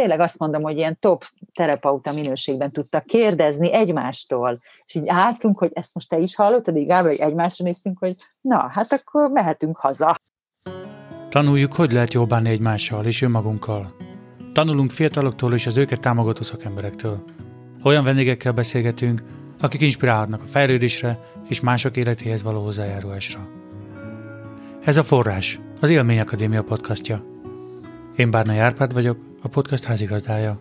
tényleg azt mondom, hogy ilyen top terapeuta minőségben tudtak kérdezni egymástól. És így álltunk, hogy ezt most te is hallottad, így Gábor, hogy egymásra néztünk, hogy na, hát akkor mehetünk haza. Tanuljuk, hogy lehet jól bánni egymással és önmagunkkal. Tanulunk fiataloktól és az őket támogató szakemberektől. Olyan vendégekkel beszélgetünk, akik inspirálhatnak a fejlődésre és mások életéhez való hozzájárulásra. Ez a Forrás, az Élmény Akadémia podcastja. Én Bárna Járpád vagyok, a podcast házigazdája.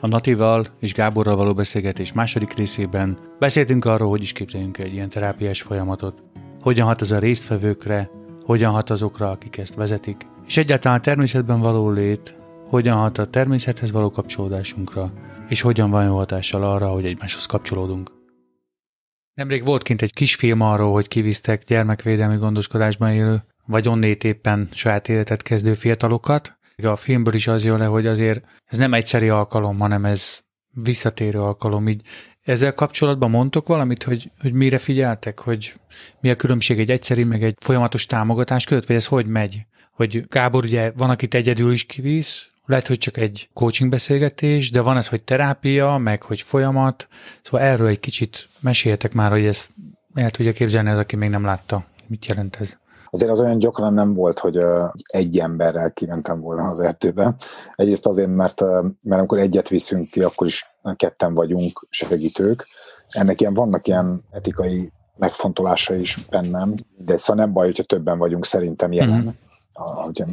A Natival és Gáborral való beszélgetés második részében beszéltünk arról, hogy is képzeljünk egy ilyen terápiás folyamatot, hogyan hat ez a résztvevőkre, hogyan hat azokra, akik ezt vezetik, és egyáltalán a természetben való lét, hogyan hat a természethez való kapcsolódásunkra, és hogyan van jó hatással arra, hogy egymáshoz kapcsolódunk. Nemrég volt kint egy kis film arról, hogy kivisztek gyermekvédelmi gondoskodásban élő, vagy onnét éppen saját életet kezdő fiatalokat. A filmből is az jön le, hogy azért ez nem egyszeri alkalom, hanem ez visszatérő alkalom. Így ezzel kapcsolatban mondtok valamit, hogy, hogy mire figyeltek, hogy mi a különbség egy egyszeri, meg egy folyamatos támogatás között, vagy ez hogy megy? Hogy Gábor ugye van, akit egyedül is kivisz, lehet, hogy csak egy coaching beszélgetés, de van ez, hogy terápia, meg hogy folyamat. Szóval erről egy kicsit meséljetek már, hogy ezt el tudja képzelni az, aki még nem látta. Mit jelent ez? Azért az olyan gyakran nem volt, hogy egy emberrel kimentem volna az erdőbe. Egyrészt azért, mert, mert amikor egyet viszünk ki, akkor is ketten vagyunk segítők. Ennek ilyen vannak ilyen etikai megfontolása is bennem, de szóval nem baj, hogyha többen vagyunk szerintem jelen. Mm-hmm hogy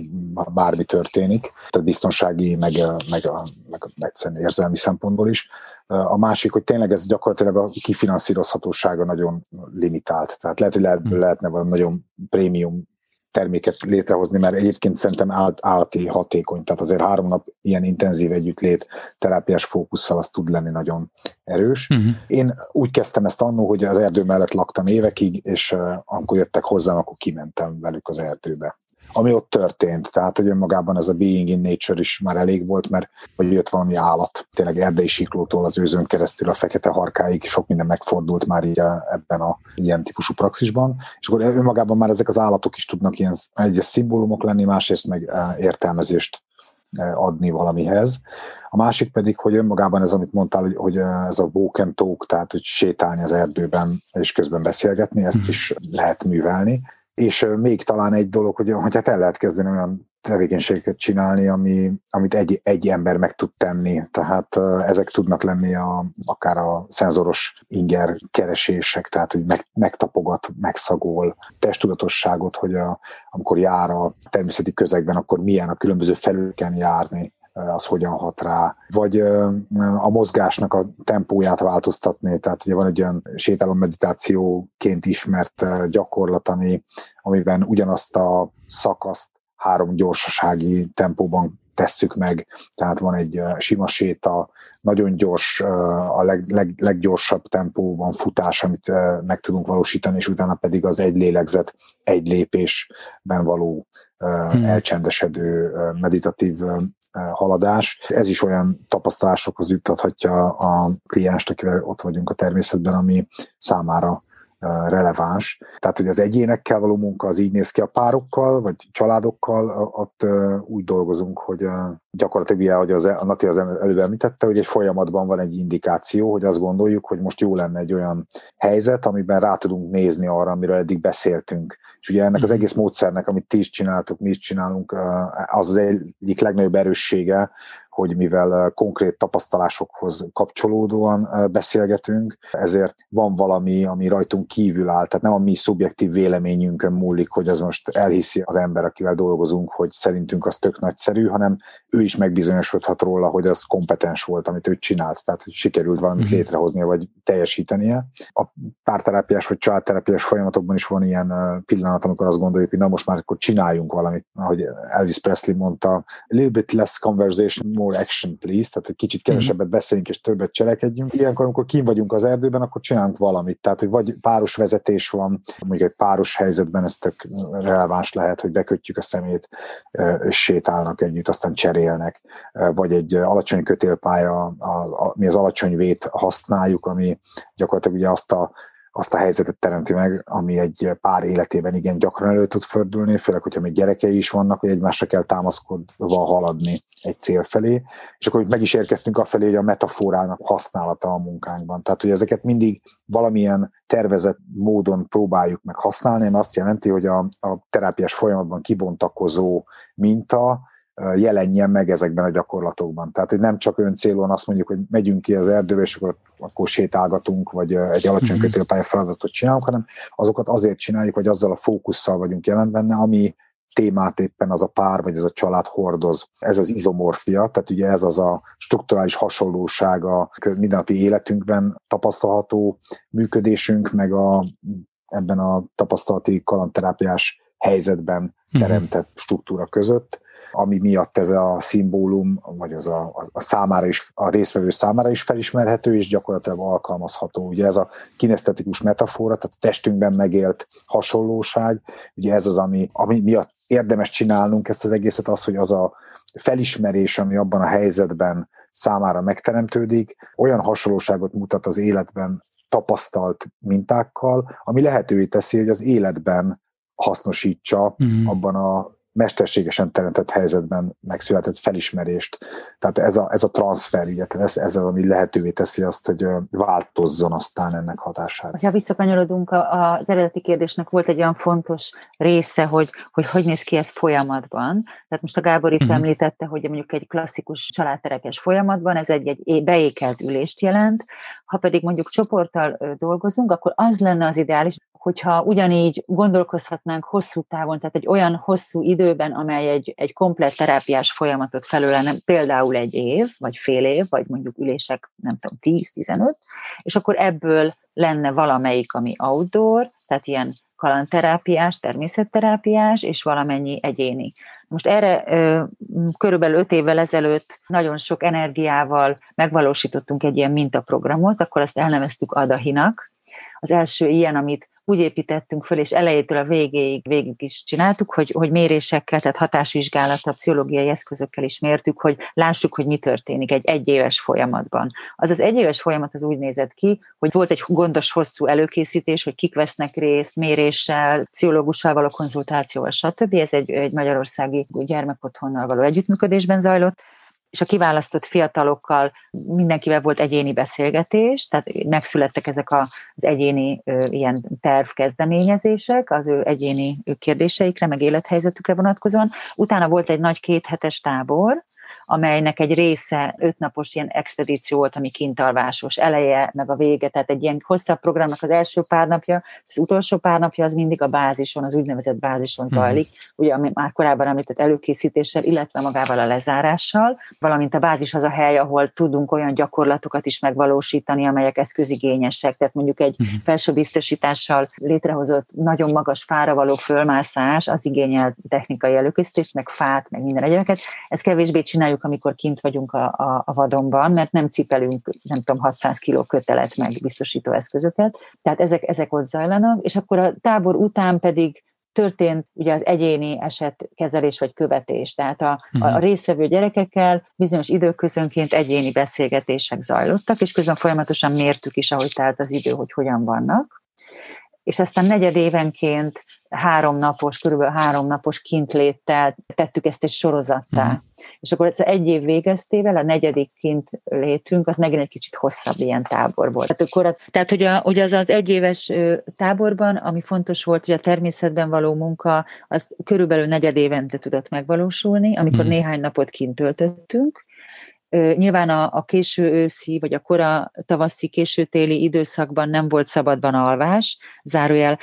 bármi történik, tehát biztonsági, meg, meg, meg egyszerűen érzelmi szempontból is. A másik, hogy tényleg ez gyakorlatilag a kifinanszírozhatósága nagyon limitált. Tehát lehet, hogy lehet, hmm. lehetne valami nagyon prémium terméket létrehozni, mert egyébként szerintem állati hatékony, tehát azért három nap ilyen intenzív együttlét terápiás fókusszal az tud lenni nagyon erős. Uh-huh. Én úgy kezdtem ezt annó, hogy az erdő mellett laktam évekig, és uh, amikor jöttek hozzám, akkor kimentem velük az erdőbe ami ott történt. Tehát, hogy önmagában ez a being in nature is már elég volt, mert hogy jött valami állat. Tényleg erdei siklótól az őzön keresztül a fekete harkáig sok minden megfordult már így a, ebben a ilyen típusú praxisban. És akkor önmagában már ezek az állatok is tudnak ilyen egyes szimbólumok lenni, másrészt meg e, értelmezést e, adni valamihez. A másik pedig, hogy önmagában ez, amit mondtál, hogy ez a walk and talk, tehát hogy sétálni az erdőben és közben beszélgetni, ezt mhm. is lehet művelni és még talán egy dolog, hogy, hogy hát el lehet kezdeni olyan tevékenységeket csinálni, ami, amit egy, egy ember meg tud tenni. Tehát ezek tudnak lenni a, akár a szenzoros inger keresések, tehát hogy meg, megtapogat, megszagol testudatosságot, hogy a, amikor jár a természeti közegben, akkor milyen a különböző felülken járni, az hogyan hat rá, vagy a mozgásnak a tempóját változtatni, tehát ugye van egy olyan sétálom meditációként ismert gyakorlat, ami, amiben ugyanazt a szakaszt három gyorsasági tempóban tesszük meg, tehát van egy sima séta, nagyon gyors, a leg, leg, leggyorsabb tempóban futás, amit meg tudunk valósítani, és utána pedig az egy lélegzet, egy lépésben való hmm. elcsendesedő meditatív haladás. Ez is olyan tapasztalásokhoz juttathatja a klienst, akivel ott vagyunk a természetben, ami számára releváns. Tehát, hogy az egyénekkel való munka az így néz ki a párokkal, vagy családokkal, ott úgy dolgozunk, hogy gyakorlatilag ugye, hogy az, a Nati az előbb említette, hogy egy folyamatban van egy indikáció, hogy azt gondoljuk, hogy most jó lenne egy olyan helyzet, amiben rá tudunk nézni arra, amiről eddig beszéltünk. És ugye ennek az mhm. egész módszernek, amit ti is csináltok, mi is csinálunk, az az egyik legnagyobb erőssége, hogy mivel konkrét tapasztalásokhoz kapcsolódóan beszélgetünk, ezért van valami, ami rajtunk kívül áll, tehát nem a mi szubjektív véleményünkön múlik, hogy az most elhiszi az ember, akivel dolgozunk, hogy szerintünk az tök nagyszerű, hanem ő is megbizonyosodhat róla, hogy az kompetens volt, amit ő csinált, tehát hogy sikerült valamit mm-hmm. létrehoznia, vagy teljesítenie. A párterápiás vagy családterápiás folyamatokban is van ilyen pillanat, amikor azt gondoljuk, hogy na most már akkor csináljunk valamit, ahogy Elvis Presley mondta, a little bit less conversation, more action please, tehát egy kicsit mhm. kevesebbet beszéljünk és többet cselekedjünk. Ilyenkor, amikor kim vagyunk az erdőben, akkor csinálunk valamit. Tehát, hogy vagy páros vezetés van, mondjuk egy páros helyzetben ez tök releváns lehet, hogy bekötjük a szemét, és sétálnak együtt, aztán cserélnek, vagy egy alacsony kötélpálya, a, a, mi az alacsony vét használjuk, ami gyakorlatilag ugye azt a azt a helyzetet teremti meg, ami egy pár életében igen gyakran elő tud fordulni, főleg, hogyha még gyerekei is vannak, hogy egymásra kell támaszkodva haladni egy cél felé, és akkor meg is érkeztünk a felé, hogy a metaforának használata a munkánkban. Tehát, hogy ezeket mindig valamilyen tervezett módon próbáljuk meg használni, ami azt jelenti, hogy a, a terápiás folyamatban kibontakozó minta, jelenjen meg ezekben a gyakorlatokban. Tehát, hogy nem csak öncélon azt mondjuk, hogy megyünk ki az erdőbe, és akkor, akkor sétálgatunk, vagy egy alacsony mhm. kötélpálya feladatot csinálunk, hanem azokat azért csináljuk, hogy azzal a fókusszal vagyunk jelen benne, ami témát éppen az a pár vagy ez a család hordoz. Ez az izomorfia, tehát ugye ez az a strukturális hasonlóság a mindennapi életünkben tapasztalható működésünk, meg a, ebben a tapasztalati kalanterápiás helyzetben mhm. teremtett struktúra között ami miatt ez a szimbólum, vagy az a, a számára is, a részvevő számára is felismerhető, és gyakorlatilag alkalmazható. Ugye ez a kinesztetikus metafora, tehát a testünkben megélt hasonlóság, ugye ez az, ami, ami miatt érdemes csinálnunk ezt az egészet, az, hogy az a felismerés, ami abban a helyzetben számára megteremtődik, olyan hasonlóságot mutat az életben tapasztalt mintákkal, ami lehetővé teszi, hogy az életben hasznosítsa mm. abban a mesterségesen teremtett helyzetben megszületett felismerést. Tehát ez a, ez a transfer, ugye, ez, ez az, ami lehetővé teszi azt, hogy változzon aztán ennek hatására. Ha visszakanyarodunk, az eredeti kérdésnek volt egy olyan fontos része, hogy hogy, hogy néz ki ez folyamatban. Tehát most a Gábor itt uh-huh. említette, hogy mondjuk egy klasszikus családterekes folyamatban ez egy, egy beékelt ülést jelent, ha pedig mondjuk csoporttal dolgozunk, akkor az lenne az ideális, hogyha ugyanígy gondolkozhatnánk hosszú távon, tehát egy olyan hosszú időben, amely egy, egy komplet terápiás folyamatot felülene, például egy év, vagy fél év, vagy mondjuk ülések, nem tudom, 10-15, és akkor ebből lenne valamelyik, ami outdoor, tehát ilyen kalanterápiás, természetterápiás, és valamennyi egyéni. Most erre körülbelül öt évvel ezelőtt nagyon sok energiával megvalósítottunk egy ilyen mintaprogramot, akkor azt elneveztük Adahinak. Az első ilyen, amit úgy építettünk föl, és elejétől a végéig végig is csináltuk, hogy, hogy mérésekkel, tehát hatásvizsgálattal, pszichológiai eszközökkel is mértük, hogy lássuk, hogy mi történik egy egyéves folyamatban. Az az egyéves folyamat az úgy nézett ki, hogy volt egy gondos, hosszú előkészítés, hogy kik vesznek részt, méréssel, pszichológussal való konzultációval, stb. Ez egy, egy magyarországi gyermekotthonnal való együttműködésben zajlott, és a kiválasztott fiatalokkal mindenkivel volt egyéni beszélgetés, tehát megszülettek ezek a, az egyéni ilyen tervkezdeményezések az ő egyéni kérdéseikre, meg élethelyzetükre vonatkozóan. Utána volt egy nagy kéthetes tábor, amelynek egy része ötnapos ilyen expedíció volt, ami kintalvásos eleje, meg a vége, tehát egy ilyen hosszabb programnak az első pár napja, az utolsó pár napja az mindig a bázison, az úgynevezett bázison mhm. zajlik, mm. ugye ami már korábban említett előkészítéssel, illetve magával a lezárással, valamint a bázis az a hely, ahol tudunk olyan gyakorlatokat is megvalósítani, amelyek eszközigényesek, tehát mondjuk egy mm. felső biztosítással létrehozott nagyon magas fára való fölmászás, az igényel technikai előkészítést, meg fát, meg minden egyébként. Ez kevésbé csináljuk csináljuk, amikor kint vagyunk a, a, a vadonban, mert nem cipelünk, nem tudom, 600 kiló kötelet meg biztosító eszközöket. Tehát ezek, ezek ott zajlanak, és akkor a tábor után pedig történt ugye az egyéni esetkezelés vagy követés. Tehát a, a, a mhm. résztvevő gyerekekkel bizonyos időközönként egyéni beszélgetések zajlottak, és közben folyamatosan mértük is, ahogy telt az idő, hogy hogyan vannak és aztán negyed évenként három napos, körülbelül három napos kintléttel tettük ezt egy sorozattá. Mm. És akkor ez egy év végeztével, a negyedik kint létünk, az megint egy kicsit hosszabb ilyen tábor volt. Tehát, akkor, tehát hogy, a, hogy az az egyéves táborban, ami fontos volt, hogy a természetben való munka, az körülbelül negyed évente tudott megvalósulni, amikor mm. néhány napot kint töltöttünk, Nyilván a, a késő őszi, vagy a kora tavaszi, késő téli időszakban nem volt szabadban alvás, zárójel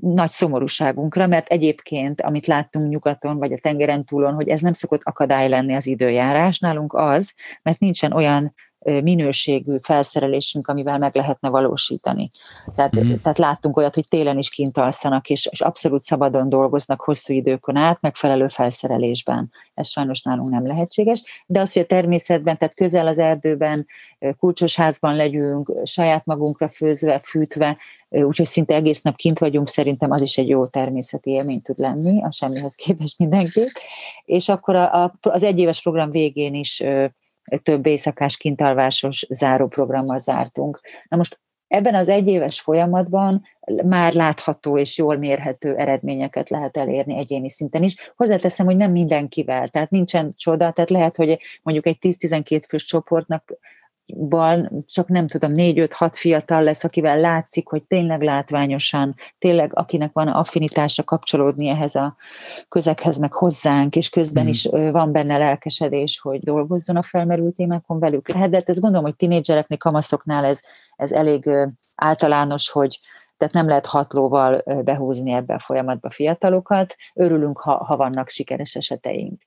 nagy szomorúságunkra, mert egyébként, amit láttunk nyugaton, vagy a tengeren túlon, hogy ez nem szokott akadály lenni az időjárás, nálunk az, mert nincsen olyan minőségű felszerelésünk, amivel meg lehetne valósítani. Tehát, mm. tehát láttunk olyat, hogy télen is kint alszanak, és, és abszolút szabadon dolgoznak hosszú időkön át, megfelelő felszerelésben. Ez sajnos nálunk nem lehetséges. De az, hogy a természetben, tehát közel az erdőben, kulcsos házban legyünk, saját magunkra főzve, fűtve, úgyhogy szinte egész nap kint vagyunk, szerintem az is egy jó természeti élmény tud lenni, a semmihez képest mindenki. És akkor a, a, az egyéves program végén is több éjszakás kintalvásos záróprogrammal zártunk. Na most ebben az egyéves folyamatban már látható és jól mérhető eredményeket lehet elérni egyéni szinten is. Hozzáteszem, hogy nem mindenkivel, tehát nincsen csoda, tehát lehet, hogy mondjuk egy 10-12 fős csoportnak Bal, csak nem tudom, négy-öt-hat fiatal lesz, akivel látszik, hogy tényleg látványosan, tényleg akinek van affinitása kapcsolódni ehhez a közekhez, meg hozzánk, és közben mm. is van benne lelkesedés, hogy dolgozzon a felmerült témákon velük. Lehet, de hát ezt gondolom, hogy tinédzsereknél, kamaszoknál ez, ez elég általános, hogy, tehát nem lehet hatlóval behúzni ebbe a folyamatba fiatalokat. Örülünk, ha, ha vannak sikeres eseteink.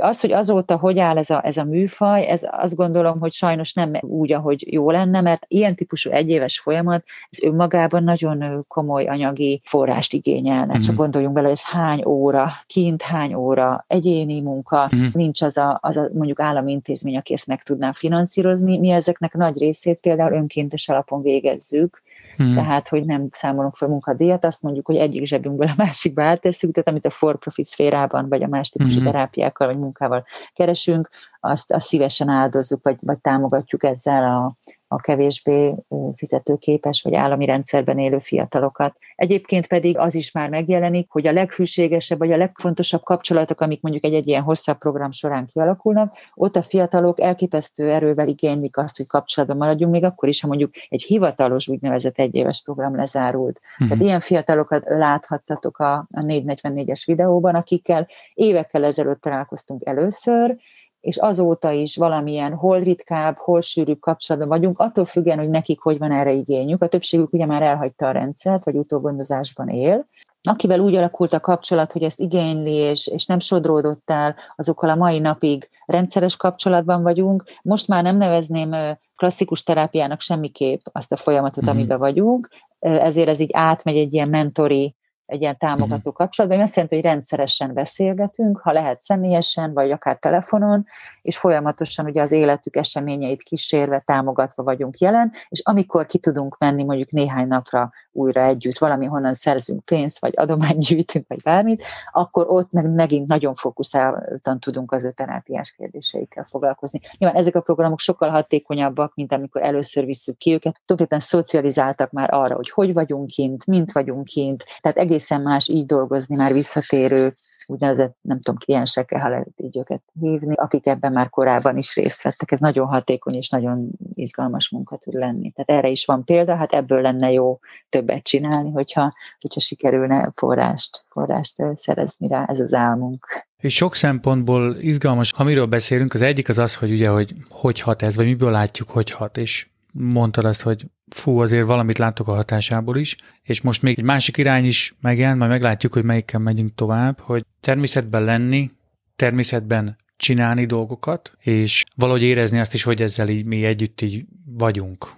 Az, hogy azóta hogy áll ez a, ez a műfaj, ez azt gondolom, hogy sajnos nem úgy, ahogy jó lenne, mert ilyen típusú egyéves folyamat, ez önmagában nagyon komoly anyagi forrást igényelne. Mm-hmm. Csak gondoljunk bele, ez hány óra, kint hány óra, egyéni munka, mm-hmm. nincs az a, az a mondjuk állami intézmény, aki ezt meg tudná finanszírozni. Mi ezeknek nagy részét például önkéntes alapon végezzük, Hmm. Tehát, hogy nem számolunk fel munkadíjat, azt mondjuk, hogy egyik zsebünkből a másikba áttesszük, tehát amit a for-profit szférában, vagy a más típusú hmm. terápiákkal, vagy munkával keresünk, azt, azt szívesen áldozzuk, vagy, vagy támogatjuk ezzel a, a kevésbé fizetőképes vagy állami rendszerben élő fiatalokat. Egyébként pedig az is már megjelenik, hogy a leghűségesebb vagy a legfontosabb kapcsolatok, amik mondjuk egy, egy ilyen hosszabb program során kialakulnak, ott a fiatalok elképesztő erővel igénylik azt, hogy kapcsolatban maradjunk, még akkor is, ha mondjuk egy hivatalos úgynevezett egyéves program lezárult. Uh-huh. Tehát ilyen fiatalokat láthattatok a, a 444-es videóban, akikkel évekkel ezelőtt találkoztunk először, és azóta is valamilyen hol ritkább, hol sűrűbb kapcsolatban vagyunk, attól függően, hogy nekik hogy van erre igényük. A többségük ugye már elhagyta a rendszert, vagy utógondozásban él. Akivel úgy alakult a kapcsolat, hogy ezt igényli, és, és nem sodródott el, azokkal a mai napig rendszeres kapcsolatban vagyunk. Most már nem nevezném klasszikus terápiának semmiképp azt a folyamatot, mm-hmm. amiben vagyunk, ezért ez így átmegy egy ilyen mentori egy ilyen támogató kapcsolatban, ami azt jelenti, hogy rendszeresen beszélgetünk, ha lehet személyesen, vagy akár telefonon, és folyamatosan ugye az életük eseményeit kísérve, támogatva vagyunk jelen, és amikor ki tudunk menni mondjuk néhány napra újra együtt, valami honnan szerzünk pénzt, vagy adományt gyűjtünk, vagy bármit, akkor ott meg megint nagyon fókuszáltan tudunk az ő terápiás kérdéseikkel foglalkozni. Nyilván ezek a programok sokkal hatékonyabbak, mint amikor először visszük ki őket. Tulajdonképpen szocializáltak már arra, hogy hogy vagyunk kint, mint vagyunk kint, tehát egész egészen más így dolgozni már visszatérő úgynevezett, nem tudom, kliensekkel, ha lehet így őket hívni, akik ebben már korábban is részt vettek. Ez nagyon hatékony és nagyon izgalmas munka tud lenni. Tehát erre is van példa, hát ebből lenne jó többet csinálni, hogyha, hogyha sikerülne forrást, forrást szerezni rá, ez az álmunk. És sok szempontból izgalmas, ha miről beszélünk, az egyik az az, hogy ugye, hogy hogy hat ez, vagy miből látjuk, hogy hat, és mondtad azt, hogy fú, azért valamit látok a hatásából is, és most még egy másik irány is megjelent, majd meglátjuk, hogy melyikkel megyünk tovább, hogy természetben lenni, természetben csinálni dolgokat, és valahogy érezni azt is, hogy ezzel így mi együtt így vagyunk.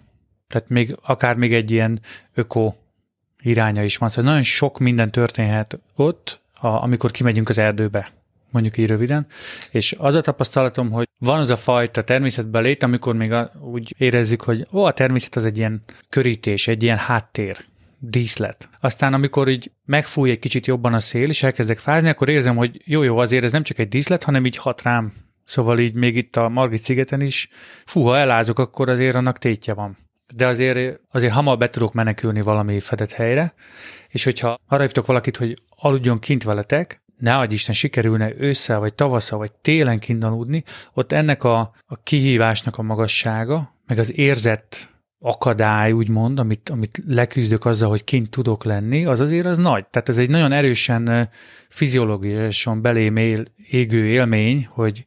Tehát még akár még egy ilyen öko iránya is van. Szóval nagyon sok minden történhet ott, a, amikor kimegyünk az erdőbe mondjuk így röviden, és az a tapasztalatom, hogy van az a fajta természetben lét, amikor még úgy érezzük, hogy ó, a természet az egy ilyen körítés, egy ilyen háttér, díszlet. Aztán amikor így megfúj egy kicsit jobban a szél, és elkezdek fázni, akkor érzem, hogy jó-jó, azért ez nem csak egy díszlet, hanem így hat rám. Szóval így még itt a Margit szigeten is, fú, ha elázok, akkor azért annak tétje van. De azért, azért hamar be tudok menekülni valami fedett helyre, és hogyha arra hívtok valakit, hogy aludjon kint veletek, ne adj Isten sikerülne ősszel, vagy tavasszal, vagy télen kint aludni, ott ennek a, a kihívásnak a magassága, meg az érzett akadály, úgymond, amit, amit leküzdök azzal, hogy kint tudok lenni, az azért az nagy. Tehát ez egy nagyon erősen fiziológiásan belém él, égő élmény, hogy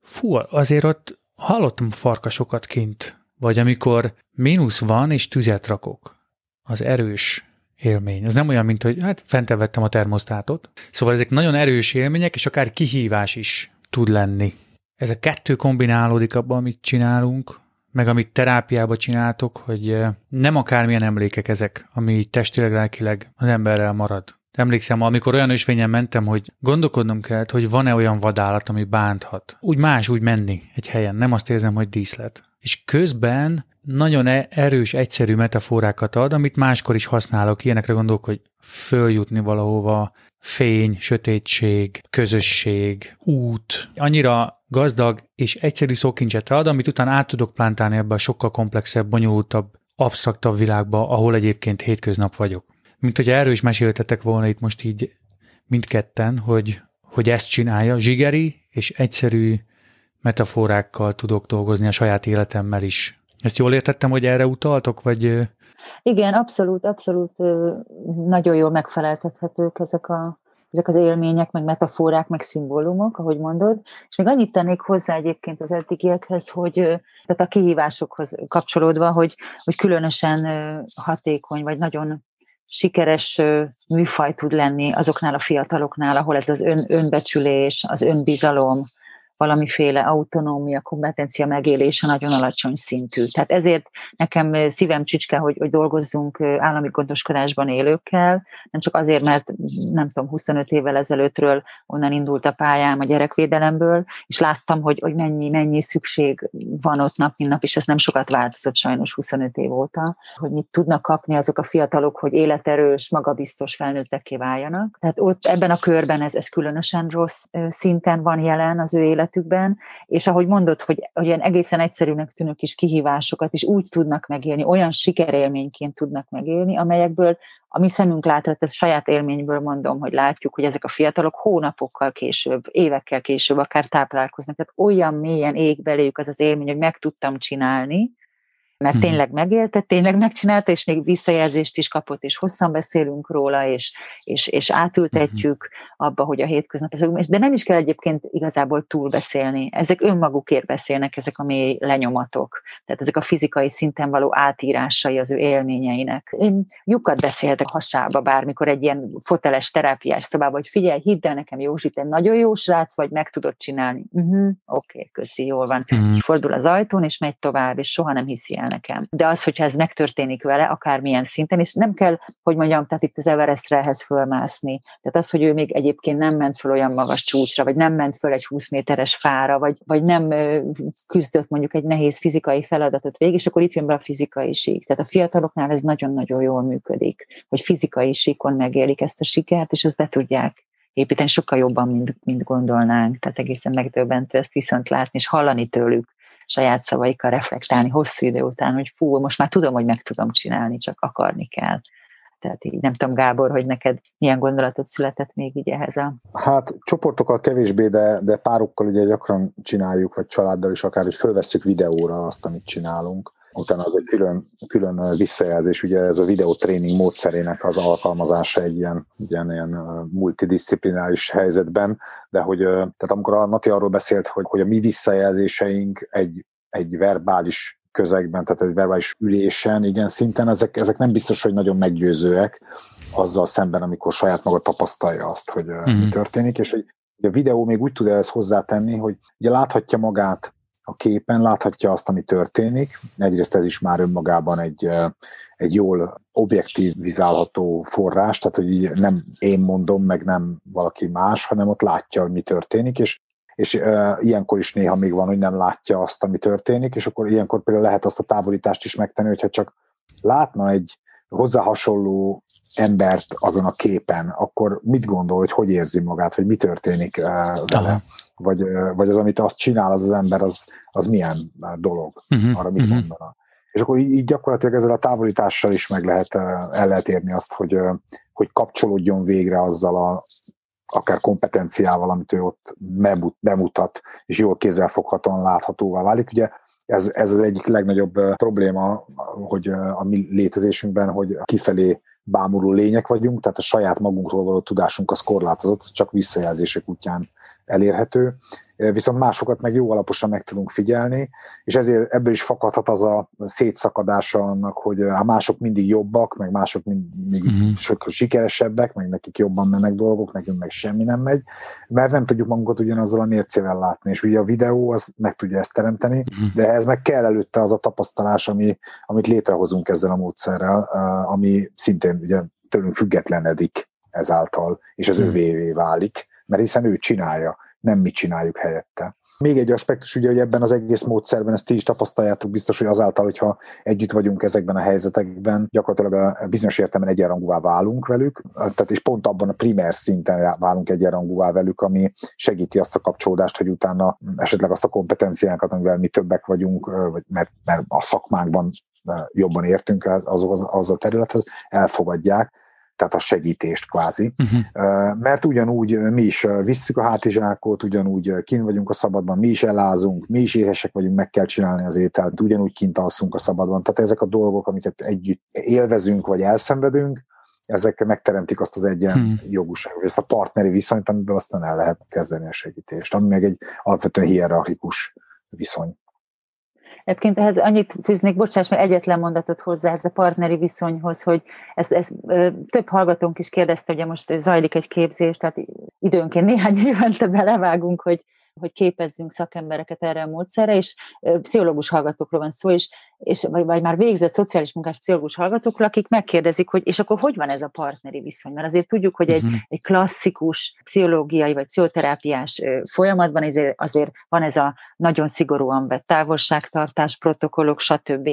fú, azért ott hallottam farkasokat kint, vagy amikor mínusz van, és tüzet rakok. Az erős élmény. Ez nem olyan, mint hogy hát fent vettem a termosztátot. Szóval ezek nagyon erős élmények, és akár kihívás is tud lenni. Ez a kettő kombinálódik abban, amit csinálunk, meg amit terápiában csináltok, hogy eh, nem akármilyen emlékek ezek, ami testileg, lelkileg az emberrel marad. Emlékszem, amikor olyan ösvényen mentem, hogy gondolkodnom kellett, hogy van-e olyan vadállat, ami bánthat. Úgy más úgy menni egy helyen, nem azt érzem, hogy díszlet. És közben nagyon e- erős, egyszerű metaforákat ad, amit máskor is használok. Ilyenekre gondolok, hogy följutni valahova, fény, sötétség, közösség, út. Annyira gazdag és egyszerű szókincset ad, amit utána át tudok plántálni ebbe a sokkal komplexebb, bonyolultabb absztraktabb világba, ahol egyébként hétköznap vagyok. Mint hogy erről is meséltetek volna itt most így mindketten, hogy, hogy ezt csinálja, zsigeri és egyszerű metaforákkal tudok dolgozni a saját életemmel is. Ezt jól értettem, hogy erre utaltok, vagy... Igen, abszolút, abszolút nagyon jól megfeleltethetők ezek a ezek az élmények, meg metaforák, meg szimbólumok, ahogy mondod. És még annyit tennék hozzá egyébként az eddigiekhez, hogy tehát a kihívásokhoz kapcsolódva, hogy, hogy különösen hatékony, vagy nagyon sikeres műfaj tud lenni azoknál a fiataloknál, ahol ez az ön, önbecsülés, az önbizalom, valamiféle autonómia, kompetencia megélése nagyon alacsony szintű. Tehát ezért nekem szívem csücske, hogy, hogy dolgozzunk állami gondoskodásban élőkkel, nem csak azért, mert nem tudom, 25 évvel ezelőttről onnan indult a pályám a gyerekvédelemből, és láttam, hogy, hogy mennyi, mennyi szükség van ott nap, mint nap, és ez nem sokat változott sajnos 25 év óta, hogy mit tudnak kapni azok a fiatalok, hogy életerős, magabiztos felnőttekké váljanak. Tehát ott ebben a körben ez, ez különösen rossz szinten van jelen az ő élet életükben, és ahogy mondod, hogy olyan egészen egyszerűnek tűnő kis kihívásokat is úgy tudnak megélni, olyan sikerélményként tudnak megélni, amelyekből a mi szemünk láthat, ez saját élményből mondom, hogy látjuk, hogy ezek a fiatalok hónapokkal később, évekkel később akár táplálkoznak. Tehát olyan mélyen ég beléjük az az élmény, hogy meg tudtam csinálni, mert mhm. tényleg megélte, tényleg megcsinálta, és még visszajelzést is kapott, és hosszan beszélünk róla, és, és, és átültetjük mhm. abba, hogy a hétköznap, de nem is kell egyébként igazából túlbeszélni. Ezek önmagukért beszélnek, ezek a mély lenyomatok. Tehát ezek a fizikai szinten való átírásai az ő élményeinek. Én lyukat beszéltek hasába bármikor egy ilyen foteles terápiás szobában, hogy figyelj, hidd el nekem, Józsi, te nagyon jó srác vagy, meg tudod csinálni. Uh-huh, Oké, okay, köszi, jól van. Uh-huh. Fordul az ajtón, és megy tovább, és soha nem hiszi el nekem. De az, hogyha ez megtörténik vele, akármilyen szinten, és nem kell, hogy mondjam, tehát itt az Everestre ehhez fölmászni. Tehát az, hogy ő még egyébként nem ment föl olyan magas csúcsra, vagy nem ment föl egy 20 méteres fára, vagy, vagy nem küzdött mondjuk egy nehéz fizikai feladatot végig, és akkor itt jön be a fizikai sík. Tehát a fiataloknál ez nagyon-nagyon jól működik, hogy fizikai síkon megélik ezt a sikert, és azt be tudják építeni sokkal jobban, mint, mint gondolnánk. Tehát egészen megdöbbentő ezt viszont látni és hallani tőlük, saját szavaikkal reflektálni hosszú idő után, hogy fú, most már tudom, hogy meg tudom csinálni, csak akarni kell. Tehát így nem tudom, Gábor, hogy neked milyen gondolatot született még így ehhez a... Hát csoportokkal kevésbé, de, de párokkal ugye gyakran csináljuk, vagy családdal is akár, hogy fölvesszük videóra azt, amit csinálunk utána az egy külön, külön visszajelzés, ugye ez a videótréning módszerének az alkalmazása egy ilyen, ilyen, ilyen multidisziplináris helyzetben, de hogy tehát amikor a Nati arról beszélt, hogy, hogy a mi visszajelzéseink egy, egy verbális közegben, tehát egy verbális ülésen, igen, szinten ezek, ezek nem biztos, hogy nagyon meggyőzőek azzal szemben, amikor saját maga tapasztalja azt, hogy mm-hmm. mi mhm. történik, és hogy a videó még úgy tud ezt hozzátenni, hogy ugye láthatja magát a képen, láthatja azt, ami történik. Egyrészt ez is már önmagában egy, egy jól objektivizálható forrás, tehát hogy így nem én mondom, meg nem valaki más, hanem ott látja, hogy mi történik, és és uh, ilyenkor is néha még van, hogy nem látja azt, ami történik, és akkor ilyenkor például lehet azt a távolítást is megtenni, hogyha csak látna egy hozzá hasonló embert azon a képen, akkor mit gondol, hogy hogy érzi magát, hogy mi történik uh, vele, vagy, uh, vagy az, amit azt csinál az az ember, az, az milyen dolog, uh-huh, arra mit uh-huh. mondana. És akkor így, így gyakorlatilag ezzel a távolítással is meg lehet, el lehet érni azt, hogy, hogy kapcsolódjon végre azzal a akár kompetenciával, amit ő ott bemutat, és jól kézzelfoghatóan láthatóvá válik. Ugye ez, ez az egyik legnagyobb probléma, hogy a mi létezésünkben, hogy kifelé bámuló lények vagyunk, tehát a saját magunkról való tudásunk az korlátozott, csak visszajelzések útján elérhető, viszont másokat meg jó alaposan meg tudunk figyelni, és ezért ebből is fakadhat az a szétszakadása annak, hogy a mások mindig jobbak, meg mások mindig uh-huh. sokkal sikeresebbek, meg nekik jobban mennek dolgok, nekünk meg semmi nem megy, mert nem tudjuk magunkat ugyanazzal a mércével látni, és ugye a videó az meg tudja ezt teremteni, uh-huh. de ez meg kell előtte az a tapasztalás, ami, amit létrehozunk ezzel a módszerrel, ami szintén ugye tőlünk függetlenedik ezáltal, és az uh-huh. övévé válik, mert hiszen ő csinálja nem mi csináljuk helyette. Még egy aspektus ugye, hogy ebben az egész módszerben, ezt ti is tapasztaljátok biztos, hogy azáltal, hogyha együtt vagyunk ezekben a helyzetekben, gyakorlatilag a bizonyos értelemben egyenrangúvá válunk velük, tehát és pont abban a primer szinten válunk egyenrangúvá velük, ami segíti azt a kapcsolódást, hogy utána esetleg azt a kompetenciánkat, amivel mi többek vagyunk, vagy mert, mert a szakmánkban jobban értünk az, az a területhez, elfogadják, tehát a segítést kvázi. Uh-huh. Mert ugyanúgy mi is visszük a hátizsákot, ugyanúgy kint vagyunk a szabadban, mi is elázunk, mi is éhesek vagyunk, meg kell csinálni az ételt, ugyanúgy kint alszunk a szabadban. Tehát ezek a dolgok, amiket együtt élvezünk, vagy elszenvedünk, ezek megteremtik azt az egyen hmm. jogúságot, ezt a partneri viszonyt, amiből aztán el lehet kezdeni a segítést, ami meg egy alapvetően hierarchikus viszony. Egyébként ehhez annyit fűznék, bocsáss, mert egyetlen mondatot hozzá ez a partneri viszonyhoz, hogy ez, ez több hallgatónk is kérdezte, ugye most zajlik egy képzés, tehát időnként néhány évente belevágunk, hogy hogy képezzünk szakembereket erre a módszerre, és pszichológus hallgatókról van szó, és, és vagy, vagy már végzett szociális munkás pszichológus hallgatókról, akik megkérdezik, hogy és akkor hogy van ez a partneri viszony? Mert azért tudjuk, hogy egy, uh-huh. egy klasszikus pszichológiai vagy pszichoterápiás folyamatban azért, azért van ez a nagyon szigorúan vett távolságtartás, protokollok, stb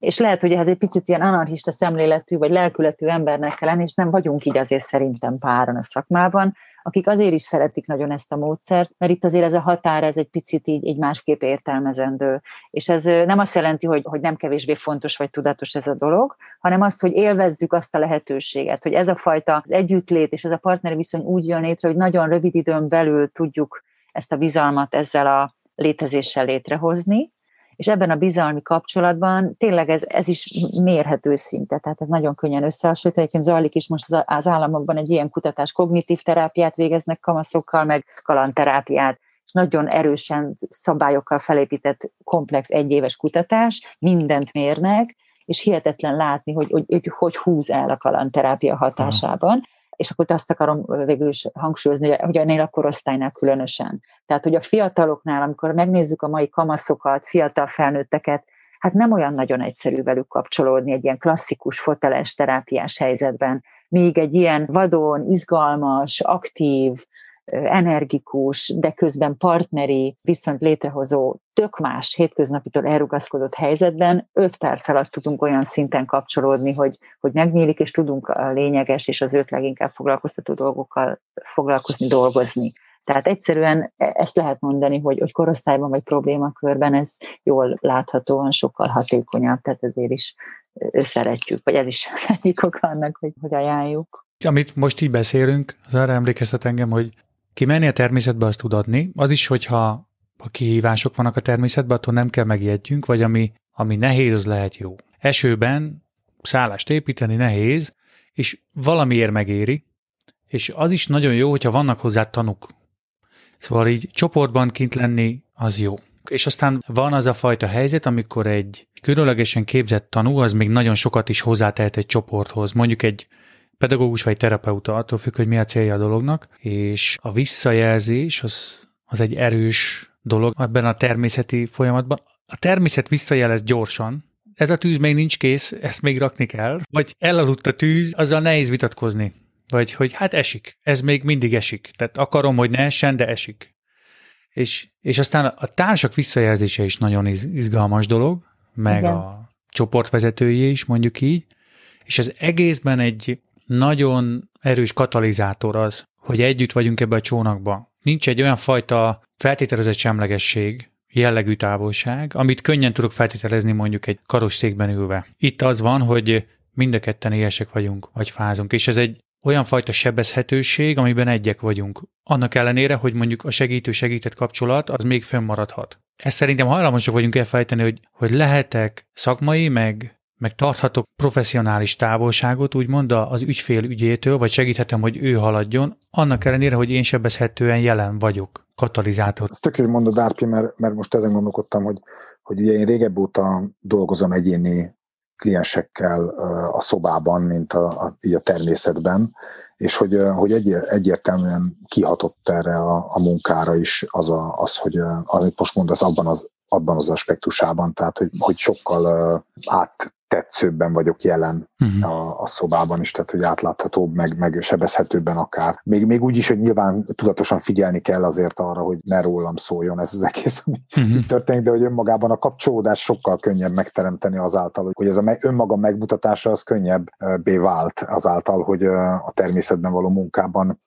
és lehet, hogy ez egy picit ilyen anarchista szemléletű vagy lelkületű embernek kell lenni, és nem vagyunk így azért szerintem páran a szakmában, akik azért is szeretik nagyon ezt a módszert, mert itt azért ez a határ, ez egy picit így, így másképp értelmezendő. És ez nem azt jelenti, hogy, hogy nem kevésbé fontos vagy tudatos ez a dolog, hanem azt, hogy élvezzük azt a lehetőséget, hogy ez a fajta az együttlét és ez a partneri viszony úgy jön létre, hogy nagyon rövid időn belül tudjuk ezt a bizalmat ezzel a létezéssel létrehozni, és ebben a bizalmi kapcsolatban tényleg ez, ez is mérhető szinte, tehát ez nagyon könnyen összehasonlítani. Egyébként zajlik is most az államokban egy ilyen kutatás, kognitív terápiát végeznek kamaszokkal, meg kalanterápiát, és nagyon erősen szabályokkal felépített komplex egyéves kutatás, mindent mérnek, és hihetetlen látni, hogy hogy, hogy, hogy húz el a kalanterápia hatásában. Aha és akkor azt akarom végül is hangsúlyozni, hogy ennél a korosztálynál különösen. Tehát, hogy a fiataloknál, amikor megnézzük a mai kamaszokat, fiatal felnőtteket, hát nem olyan nagyon egyszerű velük kapcsolódni egy ilyen klasszikus foteles terápiás helyzetben, míg egy ilyen vadon, izgalmas, aktív, energikus, de közben partneri viszont létrehozó, tök más hétköznapitól elrugaszkodott helyzetben öt perc alatt tudunk olyan szinten kapcsolódni, hogy, hogy megnyílik, és tudunk a lényeges és az öt leginkább foglalkoztató dolgokkal foglalkozni, dolgozni. Tehát egyszerűen e, ezt lehet mondani, hogy, hogy korosztályban vagy problémakörben ez jól láthatóan sokkal hatékonyabb, tehát ezért is szeretjük, vagy ez is az egyik ok annak, hogy, hogy ajánljuk. Amit most így beszélünk, az arra emlékeztet engem, hogy Kimenni a természetbe azt tud adni, az is, hogyha ha kihívások vannak a természetben, attól nem kell megijedjünk, vagy ami, ami nehéz, az lehet jó. Esőben szállást építeni nehéz, és valamiért megéri, és az is nagyon jó, hogyha vannak hozzá tanuk. Szóval így csoportban kint lenni, az jó. És aztán van az a fajta helyzet, amikor egy különlegesen képzett tanú, az még nagyon sokat is hozzátehet egy csoporthoz. Mondjuk egy pedagógus vagy terapeuta, attól függ, hogy mi a célja a dolognak, és a visszajelzés az, az egy erős dolog ebben a természeti folyamatban. A természet visszajelez gyorsan, ez a tűz még nincs kész, ezt még rakni kell, vagy elaludt a tűz, azzal nehéz vitatkozni. Vagy hogy hát esik, ez még mindig esik. Tehát akarom, hogy ne essen, de esik. És, és aztán a társak visszajelzése is nagyon izgalmas dolog, meg Igen. a csoportvezetőjé is, mondjuk így, és az egészben egy nagyon erős katalizátor az, hogy együtt vagyunk ebbe a csónakba. Nincs egy olyan fajta feltételezett semlegesség, jellegű távolság, amit könnyen tudok feltételezni mondjuk egy karosszékben ülve. Itt az van, hogy mind a ketten éhesek vagyunk, vagy fázunk, és ez egy olyan fajta sebezhetőség, amiben egyek vagyunk. Annak ellenére, hogy mondjuk a segítő-segített kapcsolat az még fönnmaradhat. Ezt szerintem hajlamosak vagyunk elfejteni, hogy, hogy lehetek szakmai, meg meg tarthatok professzionális távolságot, úgymond az ügyfél ügyétől, vagy segíthetem, hogy ő haladjon, annak ellenére, hogy én sebezhetően jelen vagyok, katalizátor. Ezt tökéletesen mondod, Árpi, mert, mert most ezen gondolkodtam, hogy, hogy ugye én régebb óta dolgozom egyéni kliensekkel a szobában, mint a, a, így a természetben, és hogy, hogy egyér, egyértelműen kihatott erre a, a munkára is az, a, az hogy amit most mondasz, abban az, abban az aspektusában, tehát hogy, hogy sokkal át tetszőbben vagyok jelen uh-huh. a, a szobában is, tehát hogy átláthatóbb, meg, meg sebezhetőbben akár. Még, még úgy is, hogy nyilván tudatosan figyelni kell azért arra, hogy ne rólam szóljon ez az egész, ami uh-huh. történik, de hogy önmagában a kapcsolódás sokkal könnyebb megteremteni azáltal, hogy ez a önmaga megmutatása az könnyebbé vált azáltal, hogy a természetben való munkában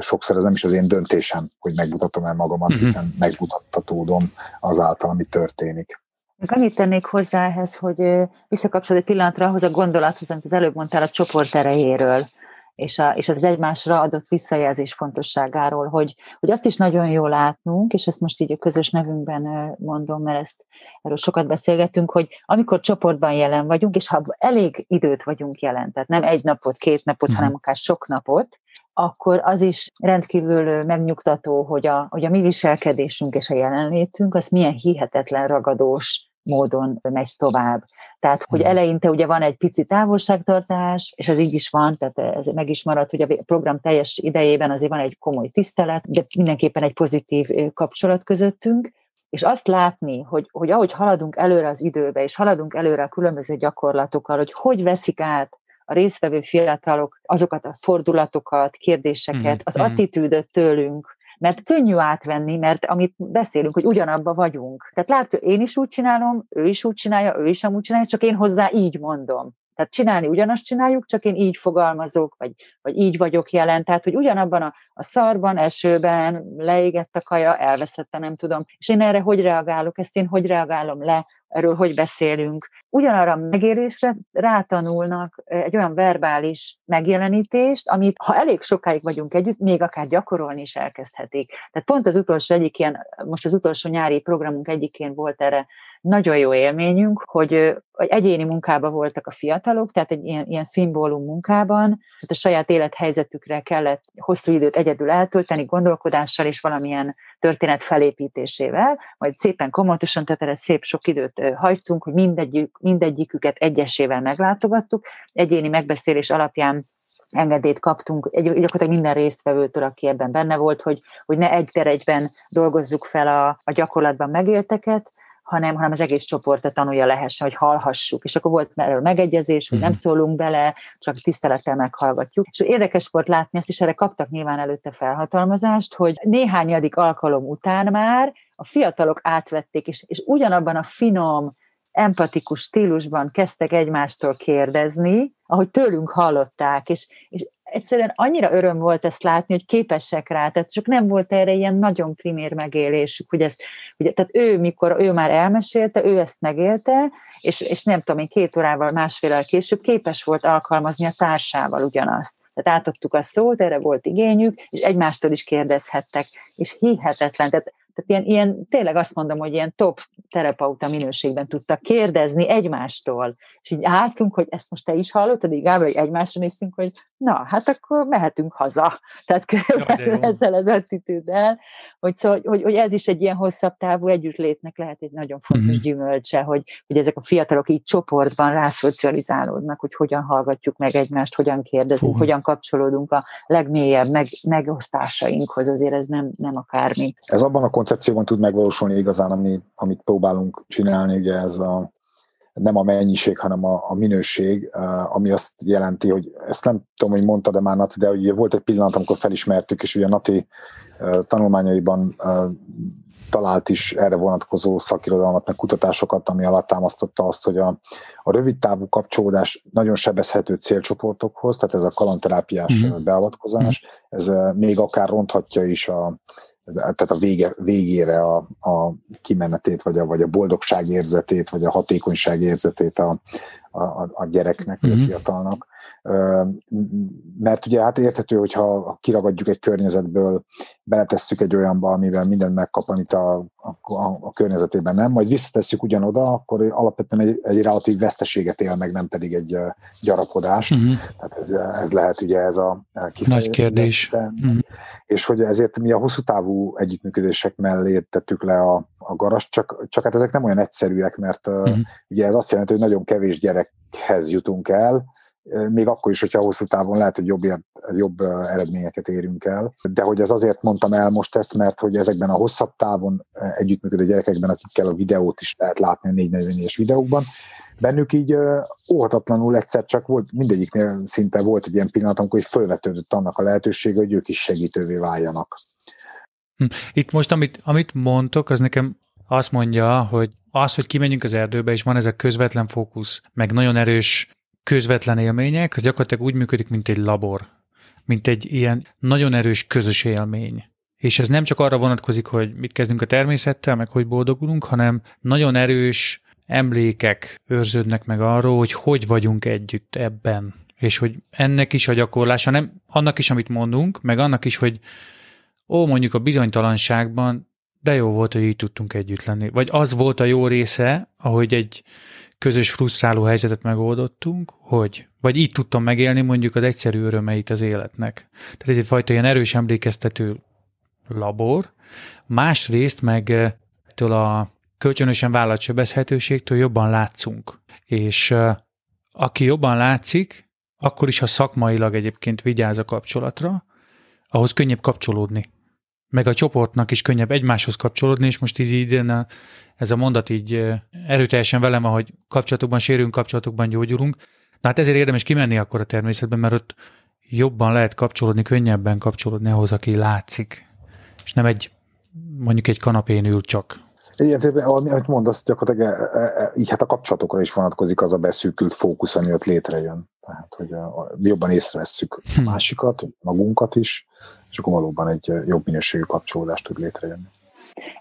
sokszor ez nem is az én döntésem, hogy megmutatom el magamat, uh-huh. hiszen megmutattatódom azáltal, ami történik. Még annyit tennék hozzá ehhez, hogy visszakapcsolod egy pillanatra ahhoz a gondolathoz, amit az előbb mondtál a csoport erejéről és, a, és az egymásra adott visszajelzés fontosságáról, hogy, hogy azt is nagyon jól látnunk, és ezt most így a közös nevünkben mondom, mert ezt erről sokat beszélgetünk, hogy amikor csoportban jelen vagyunk, és ha elég időt vagyunk jelen, tehát nem egy napot, két napot, hanem akár sok napot, akkor az is rendkívül megnyugtató, hogy a, hogy a mi viselkedésünk és a jelenlétünk az milyen hihetetlen ragadós módon megy tovább. Tehát, hogy hmm. eleinte ugye van egy pici távolságtartás, és az így is van, tehát ez meg is maradt, hogy a program teljes idejében azért van egy komoly tisztelet, de mindenképpen egy pozitív kapcsolat közöttünk, és azt látni, hogy, hogy ahogy haladunk előre az időbe, és haladunk előre a különböző gyakorlatokkal, hogy hogy veszik át a résztvevő fiatalok azokat a fordulatokat, kérdéseket, mm, az mm. attitűdöt tőlünk, mert könnyű átvenni, mert amit beszélünk, hogy ugyanabba vagyunk. Tehát látja, én is úgy csinálom, ő is úgy csinálja, ő is amúgy csinálja, csak én hozzá így mondom. Tehát csinálni ugyanazt csináljuk, csak én így fogalmazok, vagy, vagy így vagyok jelen. Tehát, hogy ugyanabban a, a szarban, esőben leégett a kaja, elveszette, nem tudom. És én erre hogy reagálok, ezt én hogy reagálom le, erről hogy beszélünk. Ugyanarra a megérésre rátanulnak egy olyan verbális megjelenítést, amit ha elég sokáig vagyunk együtt, még akár gyakorolni is elkezdhetik. Tehát pont az utolsó egyik ilyen, most az utolsó nyári programunk egyikén volt erre nagyon jó élményünk, hogy, hogy egyéni munkában voltak a fiatalok, tehát egy ilyen, ilyen szimbólum munkában, tehát a saját élethelyzetükre kellett hosszú időt egyedül eltölteni, gondolkodással és valamilyen történet felépítésével, majd szépen komoltosan, tehát erre szép sok időt hagytunk, hogy mindegyik, mindegyiküket egyesével meglátogattuk, egyéni megbeszélés alapján engedélyt kaptunk. Egy, gyakorlatilag minden résztvevőtől, aki ebben benne volt, hogy, hogy ne egy per egyben dolgozzuk fel a, a gyakorlatban megélteket, hanem, hanem az egész csoportot tanulja lehessen, hogy hallhassuk. És akkor volt erről megegyezés, hogy nem mhm. szólunk bele, csak tisztelettel meghallgatjuk. És érdekes volt látni ezt, és erre kaptak nyilván előtte felhatalmazást, hogy néhányadik alkalom után már a fiatalok átvették, és, és ugyanabban a finom, empatikus stílusban kezdtek egymástól kérdezni, ahogy tőlünk hallották, és, és egyszerűen annyira öröm volt ezt látni, hogy képesek rá, tehát csak nem volt erre ilyen nagyon primér megélésük, hogy ezt, hogy, tehát ő, mikor ő már elmesélte, ő ezt megélte, és, és nem tudom én, két órával, másfél később képes volt alkalmazni a társával ugyanazt. Tehát átadtuk a szót, erre volt igényük, és egymástól is kérdezhettek, és hihetetlen. Tehát tehát ilyen, ilyen, tényleg azt mondom, hogy ilyen top terapeuta minőségben tudtak kérdezni egymástól. És így álltunk, hogy ezt most te is hallottad, így Gábor, hogy egymásra néztünk, hogy na, hát akkor mehetünk haza. Tehát körülbelül ezzel az attitűddel, hogy, szó, hogy, hogy, ez is egy ilyen hosszabb távú együttlétnek lehet egy nagyon fontos uh-huh. gyümölcse, hogy, hogy ezek a fiatalok így csoportban rászocializálódnak, hogy hogyan hallgatjuk meg egymást, hogyan kérdezünk, uh-huh. hogyan kapcsolódunk a legmélyebb meg, megosztásainkhoz, azért ez nem, nem akármi. Ez abban a koncepcióban tud megvalósulni igazán, ami, amit próbálunk csinálni, ugye ez a nem a mennyiség, hanem a, a minőség, ami azt jelenti, hogy ezt nem tudom, hogy mondta, de már Nati, de ugye volt egy pillanat, amikor felismertük, és ugye Nati tanulmányaiban talált is erre vonatkozó szakirodalmat, meg kutatásokat, ami alattámasztotta azt, hogy a, a rövid távú kapcsolódás nagyon sebezhető célcsoportokhoz, tehát ez a kalanterápiás uh-huh. beavatkozás, ez még akár ronthatja is a, tehát a vége, végére a, a kimenetét, vagy a, vagy a boldogság érzetét, vagy a hatékonyság érzetét a, a, a gyereknek, uh-huh. a mhm. fiatalnak mert ugye hát érthető, hogyha kiragadjuk egy környezetből, beletesszük egy olyanba, amivel mindent megkap, amit a, a, a környezetében nem, majd visszatesszük ugyanoda, akkor alapvetően egy, egy relatív veszteséget él meg, nem pedig egy gyarapodás. Uh-huh. Tehát ez, ez lehet ugye ez a kifejezés. Nagy kérdés. Uh-huh. És hogy ezért mi a hosszú távú együttműködések mellé tettük le a, a garast, csak, csak hát ezek nem olyan egyszerűek, mert uh-huh. ugye ez azt jelenti, hogy nagyon kevés gyerekhez jutunk el, még akkor is, hogyha hosszú távon lehet, hogy jobb, jobb eredményeket érünk el. De hogy ez azért mondtam el most ezt, mert hogy ezekben a hosszabb távon együttműködő gyerekekben, akikkel a videót is lehet látni a 444-es videókban, bennük így óhatatlanul egyszer csak volt, mindegyiknél szinte volt egy ilyen pillanat, amikor fölvetődött annak a lehetősége, hogy ők is segítővé váljanak. Hm. Itt most, amit, amit mondtok, az nekem azt mondja, hogy az, hogy kimenjünk az erdőbe, és van ez a közvetlen fókusz, meg nagyon erős közvetlen élmények, az gyakorlatilag úgy működik, mint egy labor, mint egy ilyen nagyon erős közös élmény. És ez nem csak arra vonatkozik, hogy mit kezdünk a természettel, meg hogy boldogulunk, hanem nagyon erős emlékek őrződnek meg arról, hogy hogy vagyunk együtt ebben, és hogy ennek is a gyakorlása, nem annak is, amit mondunk, meg annak is, hogy ó, mondjuk a bizonytalanságban, de jó volt, hogy így tudtunk együtt lenni. Vagy az volt a jó része, ahogy egy közös frusztráló helyzetet megoldottunk, hogy vagy így tudtam megélni mondjuk az egyszerű örömeit az életnek. Tehát egyfajta ilyen erős emlékeztető labor, másrészt meg eh, ettől a kölcsönösen vállalt sebezhetőségtől jobban látszunk. És eh, aki jobban látszik, akkor is, ha szakmailag egyébként vigyáz a kapcsolatra, ahhoz könnyebb kapcsolódni. Meg a csoportnak is könnyebb egymáshoz kapcsolódni, és most így, így ez a mondat így erőteljesen velem, ahogy kapcsolatokban sérünk, kapcsolatokban gyógyulunk. Na hát ezért érdemes kimenni akkor a természetben, mert ott jobban lehet kapcsolódni, könnyebben kapcsolódni ahhoz, aki látszik, és nem egy mondjuk egy kanapén ül csak. Igen, amit mondasz, gyakorlatilag e, e, e, így hát a kapcsolatokra is vonatkozik az a beszűkült fókusz, ami ott létrejön. Tehát, hogy jobban észrevesszük a hm. másikat, magunkat is, és akkor valóban egy jobb minőségű kapcsolódást tud létrejönni.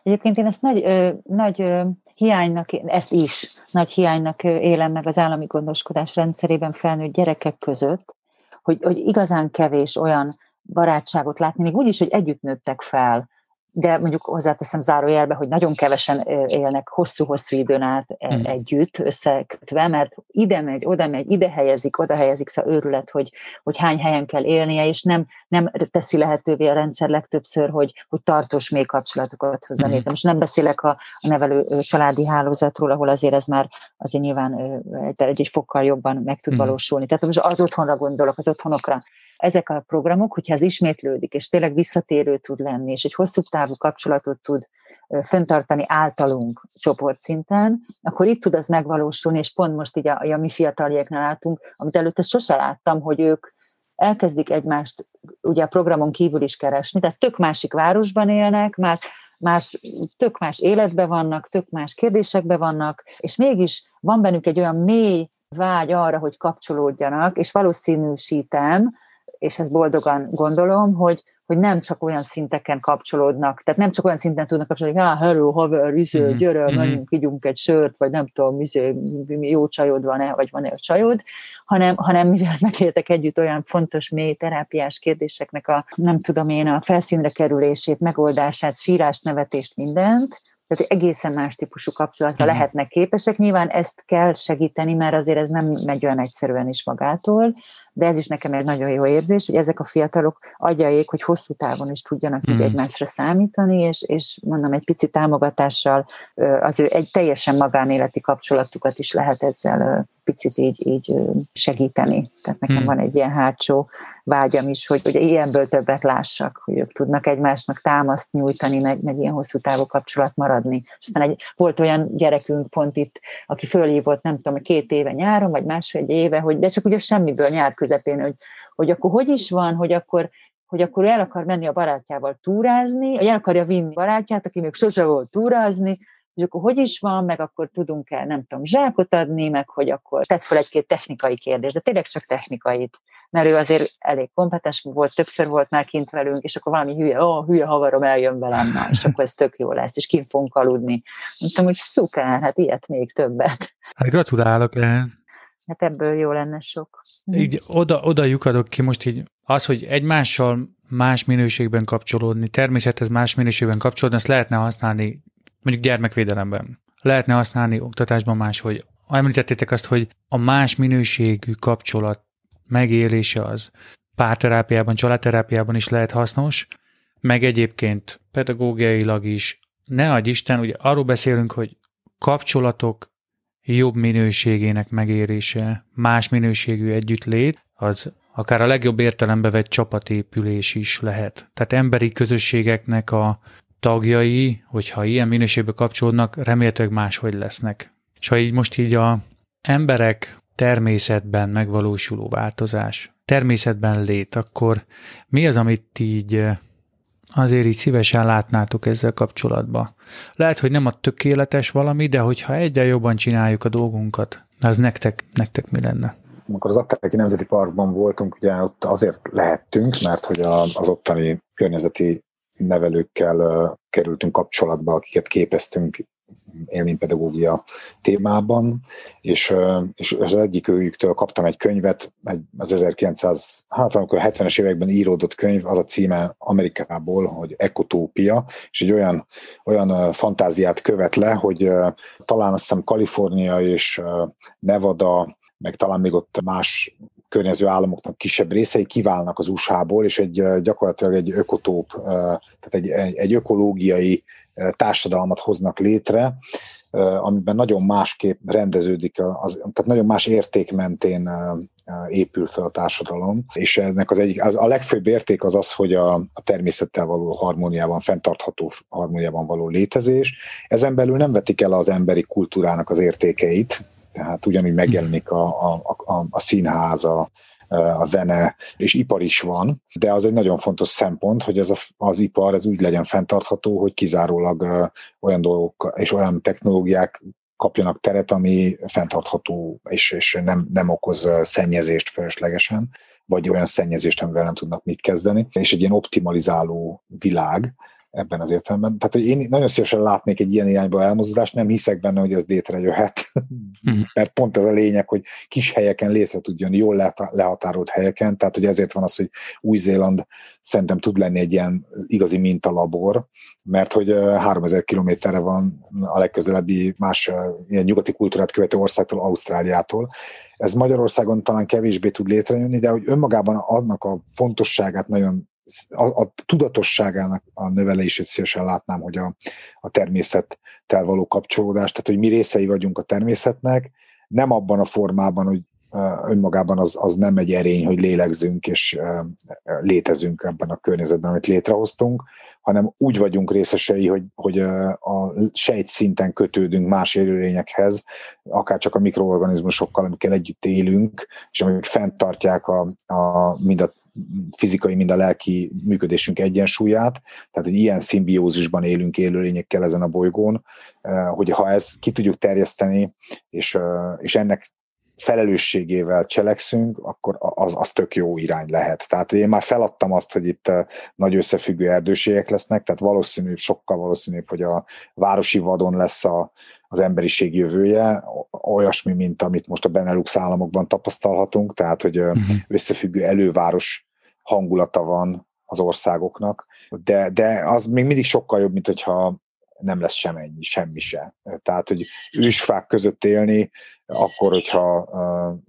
Egyébként én ezt nagy, ö, nagy ö, hiánynak, ezt is nagy hiánynak élem meg az állami gondoskodás rendszerében felnőtt gyerekek között, hogy, hogy igazán kevés olyan barátságot látni, még úgy is, hogy együtt nőttek fel, de mondjuk hozzáteszem zárójelbe, hogy nagyon kevesen élnek hosszú-hosszú időn át hmm. együtt, összekötve, mert ide megy, oda megy, ide helyezik, oda helyezik, szóval őrület, hogy, hogy hány helyen kell élnie, és nem, nem teszi lehetővé a rendszer legtöbbször, hogy, hogy tartós mély kapcsolatokat hozzon. Hmm. Most nem beszélek a, a nevelő családi hálózatról, ahol azért ez már azért nyilván egy, egy fokkal jobban meg tud hmm. valósulni. Tehát most az otthonra gondolok, az otthonokra ezek a programok, hogyha ez ismétlődik, és tényleg visszatérő tud lenni, és egy hosszú távú kapcsolatot tud föntartani általunk csoportszinten, akkor itt tud az megvalósulni, és pont most így a, a mi fiataljéknál látunk, amit előtte sose láttam, hogy ők elkezdik egymást ugye a programon kívül is keresni, tehát tök másik városban élnek, más, más, tök más életben vannak, tök más kérdésekben vannak, és mégis van bennük egy olyan mély vágy arra, hogy kapcsolódjanak, és valószínűsítem, és ezt boldogan gondolom, hogy, hogy nem csak olyan szinteken kapcsolódnak, tehát nem csak olyan szinten tudnak kapcsolódni, hogy ah, hello, haver, izé, mm-hmm. gyere, mm-hmm. menjünk, ígyunk egy sört, vagy nem tudom, izé, jó csajod van-e, vagy van-e a csajod, hanem, hanem mivel megéltek együtt olyan fontos, mély terápiás kérdéseknek a, nem tudom én, a felszínre kerülését, megoldását, sírást, nevetést, mindent, tehát egészen más típusú kapcsolatra uh-huh. lehetnek képesek. Nyilván ezt kell segíteni, mert azért ez nem megy olyan egyszerűen is magától, de ez is nekem egy nagyon jó érzés, hogy ezek a fiatalok adjaik, hogy hosszú távon is tudjanak uh-huh. egymásra számítani, és, és mondom, egy pici támogatással az ő egy teljesen magánéleti kapcsolatukat is lehet ezzel picit így, így segíteni. Tehát nekem hmm. van egy ilyen hátsó vágyam is, hogy, hogy ilyenből többet lássak, hogy ők tudnak egymásnak támaszt nyújtani, meg, meg ilyen hosszú távú kapcsolat maradni. És aztán egy, volt olyan gyerekünk pont itt, aki fölhívott, nem tudom, két éve nyáron, vagy másfél éve, hogy de csak ugye semmiből nyár közepén, hogy, hogy akkor hogy is van, hogy akkor hogy akkor el akar menni a barátjával túrázni, vagy el akarja vinni barátját, aki még sose volt túrázni, és akkor hogy is van, meg akkor tudunk el, nem tudom, zsákot adni, meg hogy akkor tett fel egy-két technikai kérdés, de tényleg csak technikait, mert ő azért elég kompetens volt, többször volt már kint velünk, és akkor valami hülye, ó, hülye havarom eljön velem már, és akkor ez tök jó lesz, és kint fogunk aludni. Mondtam, hogy szuper, hát ilyet még többet. Hát gratulálok ehhez. Hát ebből jó lenne sok. Így oda, oda lyukadok ki most így, az, hogy egymással más minőségben kapcsolódni, természethez más minőségben kapcsolódni, azt lehetne használni mondjuk gyermekvédelemben. Lehetne használni oktatásban máshogy. Említettétek azt, hogy a más minőségű kapcsolat megélése az párterápiában, családterápiában is lehet hasznos, meg egyébként pedagógiailag is. Ne adj Isten, ugye arról beszélünk, hogy kapcsolatok jobb minőségének megérése, más minőségű együttlét, az akár a legjobb értelembe vett csapatépülés is lehet. Tehát emberi közösségeknek a tagjai, hogyha ilyen minőségbe kapcsolódnak, remélhetőleg máshogy lesznek. És ha így most így a emberek természetben megvalósuló változás, természetben lét, akkor mi az, amit így eh, azért így szívesen látnátok ezzel kapcsolatban? Lehet, hogy nem a tökéletes valami, de hogyha egyre jobban csináljuk a dolgunkat, az nektek, nektek mi lenne? Amikor az Atteleki Nemzeti Parkban voltunk, ugye ott azért lehettünk, mert hogy az ottani környezeti nevelőkkel kerültünk kapcsolatba, akiket képeztünk élménypedagógia témában, és, és az egyik őjüktől kaptam egy könyvet, egy, az 1900, hát amikor 70-es években íródott könyv, az a címe Amerikából, hogy Ekotópia, és egy olyan, olyan fantáziát követ le, hogy talán azt hiszem Kalifornia és Nevada, meg talán még ott más környező államoknak kisebb részei kiválnak az USA-ból, és egy gyakorlatilag egy ökotóp, tehát egy, egy ökológiai társadalmat hoznak létre, amiben nagyon másképp rendeződik, az, tehát nagyon más érték mentén épül fel a társadalom, és ennek az egyik, az, a legfőbb érték az az, hogy a, a természettel való harmóniában, fenntartható harmóniában való létezés. Ezen belül nem vetik el az emberi kultúrának az értékeit, tehát ugyanúgy megjelenik a, a, a, a színház, a, a zene, és ipar is van, de az egy nagyon fontos szempont, hogy ez a, az ipar ez úgy legyen fenntartható, hogy kizárólag olyan dolgok és olyan technológiák kapjanak teret, ami fenntartható, és, és nem, nem okoz szennyezést fölöslegesen, vagy olyan szennyezést, amivel nem tudnak mit kezdeni, és egy ilyen optimalizáló világ, ebben az értelemben. Tehát, hogy én nagyon szívesen látnék egy ilyen irányba elmozdulást, nem hiszek benne, hogy ez létrejöhet, mm. mert pont ez a lényeg, hogy kis helyeken létre tudjon, jól lehatárolt helyeken, tehát hogy ezért van az, hogy Új-Zéland szerintem tud lenni egy ilyen igazi mintalabor, mert hogy 3000 kilométerre van a legközelebbi más ilyen nyugati kultúrát követő országtól, Ausztráliától. Ez Magyarországon talán kevésbé tud létrejönni, de hogy önmagában annak a fontosságát nagyon a, a tudatosságának a növelését szívesen látnám, hogy a, a természettel való kapcsolódás, tehát hogy mi részei vagyunk a természetnek, nem abban a formában, hogy önmagában az, az nem egy erény, hogy lélegzünk és létezünk ebben a környezetben, amit létrehoztunk, hanem úgy vagyunk részesei, hogy, hogy a sejt szinten kötődünk más élőlényekhez, akár csak a mikroorganizmusokkal, amikkel együtt élünk, és amik fenntartják a, a, mind a fizikai, mind a lelki működésünk egyensúlyát, tehát hogy ilyen szimbiózisban élünk élőlényekkel ezen a bolygón, eh, hogy ha ezt ki tudjuk terjeszteni, és, eh, és ennek felelősségével cselekszünk, akkor az, az tök jó irány lehet. Tehát én már feladtam azt, hogy itt eh, nagy összefüggő erdőségek lesznek, tehát valószínű, sokkal valószínűbb, hogy a városi vadon lesz a, az emberiség jövője, olyasmi, mint amit most a Benelux államokban tapasztalhatunk, tehát hogy uh-huh. összefüggő előváros hangulata van az országoknak, de, de az még mindig sokkal jobb, mint hogyha nem lesz sem ennyi, semmi se. Tehát, hogy ősfák között élni, akkor, hogyha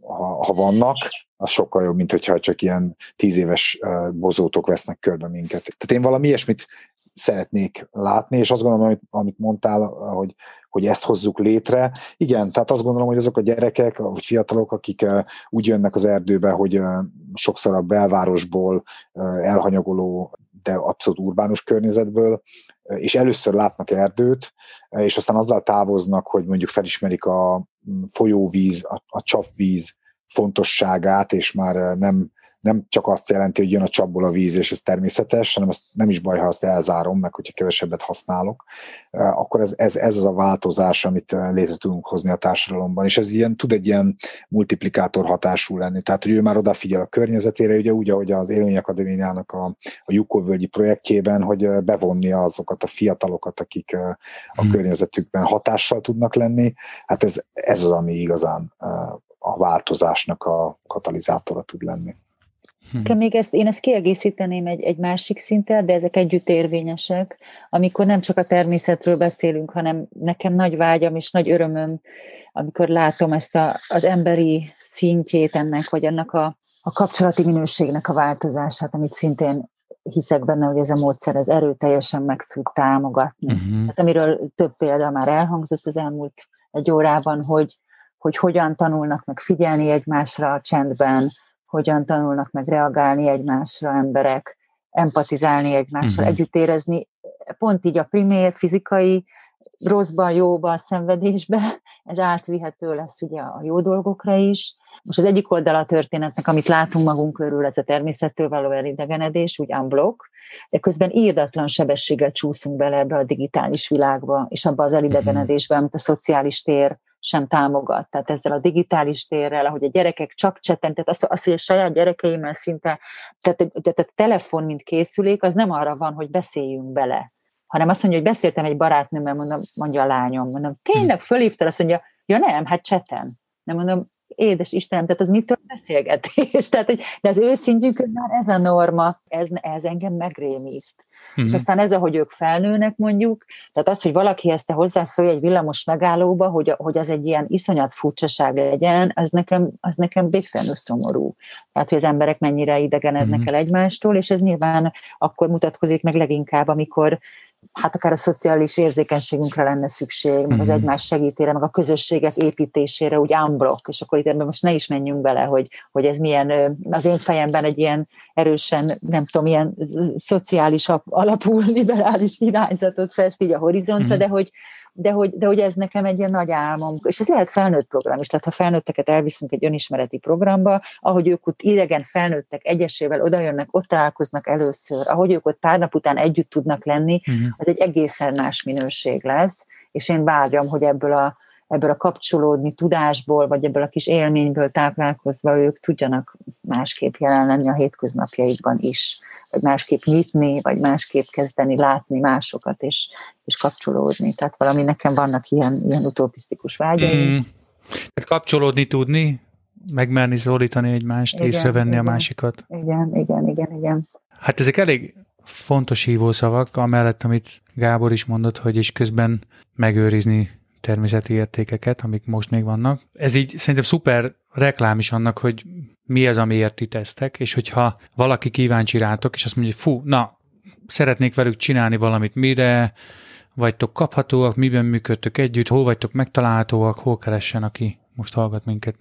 ha, ha vannak, az sokkal jobb, mint hogyha csak ilyen tíz éves bozótok vesznek körbe minket. Tehát én valami ilyesmit szeretnék látni, és azt gondolom, amit, amit mondtál, hogy, hogy ezt hozzuk létre. Igen, tehát azt gondolom, hogy azok a gyerekek, vagy fiatalok, akik úgy jönnek az erdőbe, hogy sokszor a belvárosból elhanyagoló, de abszolút urbánus környezetből, és először látnak erdőt, és aztán azzal távoznak, hogy mondjuk felismerik a folyóvíz, a, a csapvíz fontosságát, és már nem nem csak azt jelenti, hogy jön a csapból a víz, és ez természetes, hanem azt nem is baj, ha azt elzárom, meg hogyha kevesebbet használok, akkor ez, ez, ez az a változás, amit létre tudunk hozni a társadalomban, és ez ilyen, tud egy ilyen multiplikátor hatású lenni. Tehát, hogy ő már odafigyel a környezetére, ugye úgy, ahogy az Élmény Akadémiának a, a Jukovölgyi projektjében, hogy bevonni azokat a fiatalokat, akik a hmm. környezetükben hatással tudnak lenni. Hát ez, ez az, ami igazán a változásnak a katalizátora tud lenni. Hmm. Még ezt, én ezt kiegészíteném egy, egy másik szinten, de ezek együtt érvényesek, amikor nem csak a természetről beszélünk, hanem nekem nagy vágyam és nagy örömöm, amikor látom ezt a, az emberi szintjét ennek, vagy annak a, a kapcsolati minőségnek a változását, amit szintén hiszek benne, hogy ez a módszer ez erőteljesen meg tud támogatni. Uh-huh. Hát, amiről több példa már elhangzott az elmúlt egy órában, hogy, hogy hogyan tanulnak meg figyelni egymásra a csendben, hogyan tanulnak meg reagálni egymásra emberek, empatizálni egymással, uh-huh. együtt érezni, pont így a primér fizikai rosszban, jóban, szenvedésbe, ez átvihető lesz ugye a jó dolgokra is. Most az egyik oldala a történetnek, amit látunk magunk körül, ez a természettől való elidegenedés, úgy unblock, de közben írdatlan sebességgel csúszunk bele ebbe a digitális világba, és abba az elidegenedésbe, amit a szociális tér sem támogat. Tehát ezzel a digitális térrel, ahogy a gyerekek csak cseten, tehát az, az hogy a saját gyerekeimmel szinte, tehát, tehát a telefon, mint készülék, az nem arra van, hogy beszéljünk bele, hanem azt mondja, hogy beszéltem egy barátnőmmel, mondom, mondja a lányom, mondom, tényleg fölhívtál, azt mondja, ja nem, hát cseten. Nem mondom, édes Istenem, tehát az mitől beszélgetés? Tehát, hogy, de az őszintjükön már ez a norma, ez, ez engem megrémiszt. Mm-hmm. És aztán ez, ahogy ők felnőnek mondjuk, tehát az, hogy valaki ezt hozzászólja egy villamos megállóba, hogy, hogy az egy ilyen iszonyat furcsaság legyen, az nekem, az nekem végtelenül szomorú. Tehát, hogy az emberek mennyire idegenednek mm-hmm. el egymástól, és ez nyilván akkor mutatkozik meg leginkább, amikor hát akár a szociális érzékenységünkre lenne szükség, meg az mhm. egymás segítére, meg a közösségek építésére, úgy unblock, és akkor itt ebben most ne is menjünk bele, hogy, hogy ez milyen, az én fejemben egy ilyen erősen, nem tudom, ilyen szociális alapú liberális irányzatot fest így a horizontra, mm-hmm. de hogy, de hogy, de hogy ez nekem egy ilyen nagy álmom, és ez lehet felnőtt program is, tehát ha felnőtteket elviszünk egy önismereti programba, ahogy ők ott idegen felnőttek egyesével odajönnek, ott találkoznak először, ahogy ők ott pár nap után együtt tudnak lenni, uh-huh. az egy egészen más minőség lesz, és én vágyom, hogy ebből a, ebből a kapcsolódni tudásból, vagy ebből a kis élményből táplálkozva ők tudjanak másképp jelen lenni a hétköznapjaikban is vagy másképp nyitni, vagy másképp kezdeni látni másokat, és, és kapcsolódni. Tehát valami nekem vannak ilyen, ilyen utopisztikus vágyaim. Mm. Tehát kapcsolódni tudni, megmerni szólítani egymást, igen, észrevenni igen, a másikat. Igen, igen, igen, igen. Hát ezek elég fontos hívószavak, amellett, amit Gábor is mondott, hogy is közben megőrizni természeti értékeket, amik most még vannak. Ez így szerintem szuper reklám is annak, hogy mi az, amiért ti tesztek, és hogyha valaki kíváncsi rátok, és azt mondja, fú, na, szeretnék velük csinálni valamit, mire vagytok kaphatóak, miben működtök együtt, hol vagytok megtalálhatóak, hol keressen, aki most hallgat minket.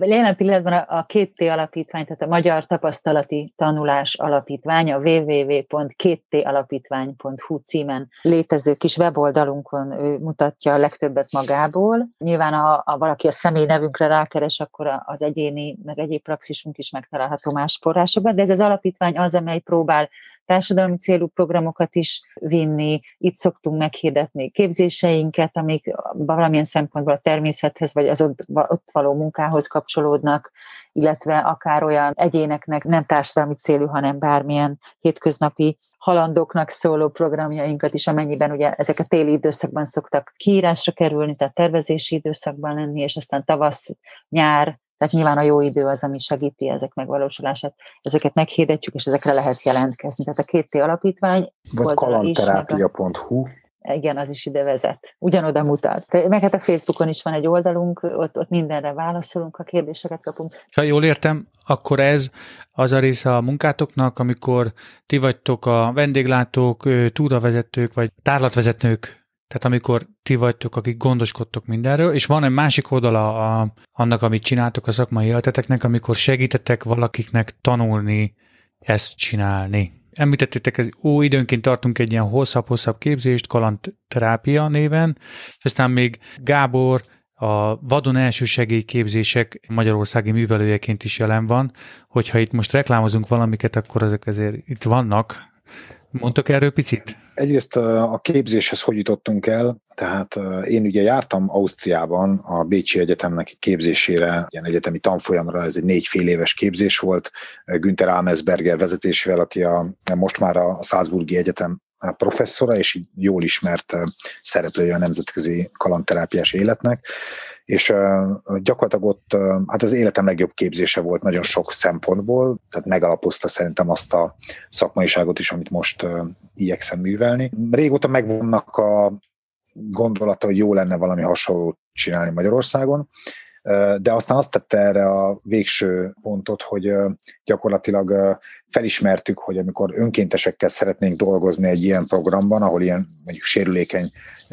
Jelen pillanatban a két T alapítvány, tehát a Magyar Tapasztalati Tanulás Alapítvány, a www.2talapítvány.hu címen létező kis weboldalunkon ő mutatja a legtöbbet magából. Nyilván, ha, ha valaki a személy nevünkre rákeres, akkor az egyéni, meg egyéb praxisunk is megtalálható más forrásokban, de ez az alapítvány az, amely próbál társadalmi célú programokat is vinni. Itt szoktunk meghirdetni képzéseinket, amik valamilyen szempontból a természethez vagy az ott, való munkához kapcsolódnak, illetve akár olyan egyéneknek nem társadalmi célú, hanem bármilyen hétköznapi halandóknak szóló programjainkat is, amennyiben ugye ezek a téli időszakban szoktak kiírásra kerülni, tehát tervezési időszakban lenni, és aztán tavasz, nyár, tehát nyilván a jó idő az, ami segíti ezek megvalósulását. Ezeket meghirdetjük, és ezekre lehet jelentkezni. Tehát a két T alapítvány. Vagy kalandterápia.hu. Igen, az is ide vezet. Ugyanoda mutat. Meg hát a Facebookon is van egy oldalunk, ott, ott mindenre válaszolunk, a kérdéseket kapunk. Ha jól értem, akkor ez az a része a munkátoknak, amikor ti vagytok a vendéglátók, túravezetők, vagy tárlatvezetők tehát amikor ti vagytok, akik gondoskodtok mindenről, és van egy másik oldala a, annak, amit csináltok a szakmai életeteknek, amikor segítetek valakiknek tanulni ezt csinálni. Említettétek, ez ó, időnként tartunk egy ilyen hosszabb-hosszabb képzést, kalandterápia néven, és aztán még Gábor a vadon első segélyképzések magyarországi művelőjeként is jelen van, hogyha itt most reklámozunk valamiket, akkor ezek ezért itt vannak. Mondtok erről picit? Egyrészt a képzéshez hogy jutottunk el, tehát én ugye jártam Ausztriában a Bécsi Egyetemnek egy képzésére, ilyen egyetemi tanfolyamra, ez egy négy fél éves képzés volt, Günther Almesberger vezetésével, aki a, most már a Salzburgi Egyetem professzora, és jól ismert szereplője a nemzetközi kalandterápiás életnek, és gyakorlatilag ott hát az életem legjobb képzése volt nagyon sok szempontból, tehát megalapozta szerintem azt a szakmaiságot is, amit most igyekszem művelni. Régóta megvannak a gondolata, hogy jó lenne valami hasonlót csinálni Magyarországon, de aztán azt tette erre a végső pontot, hogy gyakorlatilag felismertük, hogy amikor önkéntesekkel szeretnénk dolgozni egy ilyen programban, ahol ilyen mondjuk sérülékeny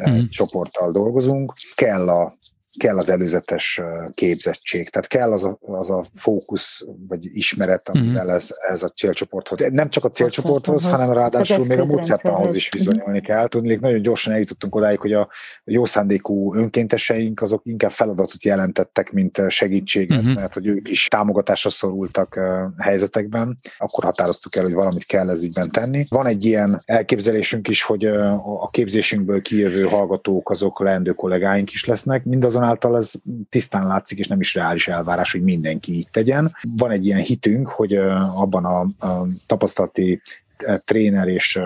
mm. csoporttal dolgozunk, kell a kell az előzetes képzettség, tehát kell az a, az a fókusz, vagy ismeret, amivel mm-hmm. ez, ez a célcsoporthoz. Nem csak a célcsoporthoz, hanem ráadásul még a módszertanhoz is bizonyolni kell. Tudni, nagyon gyorsan eljutottunk odáig, hogy a jó szándékú önkénteseink azok inkább feladatot jelentettek, mint segítséget, mm-hmm. mert hogy ők is támogatásra szorultak helyzetekben. Akkor határoztuk el, hogy valamit kell ez ügyben tenni. Van egy ilyen elképzelésünk is, hogy a képzésünkből kijövő hallgatók azok leendő kollégáink is lesznek. Mindazon mindazonáltal ez tisztán látszik, és nem is reális elvárás, hogy mindenki így tegyen. Van egy ilyen hitünk, hogy abban a, a tapasztalati tréner és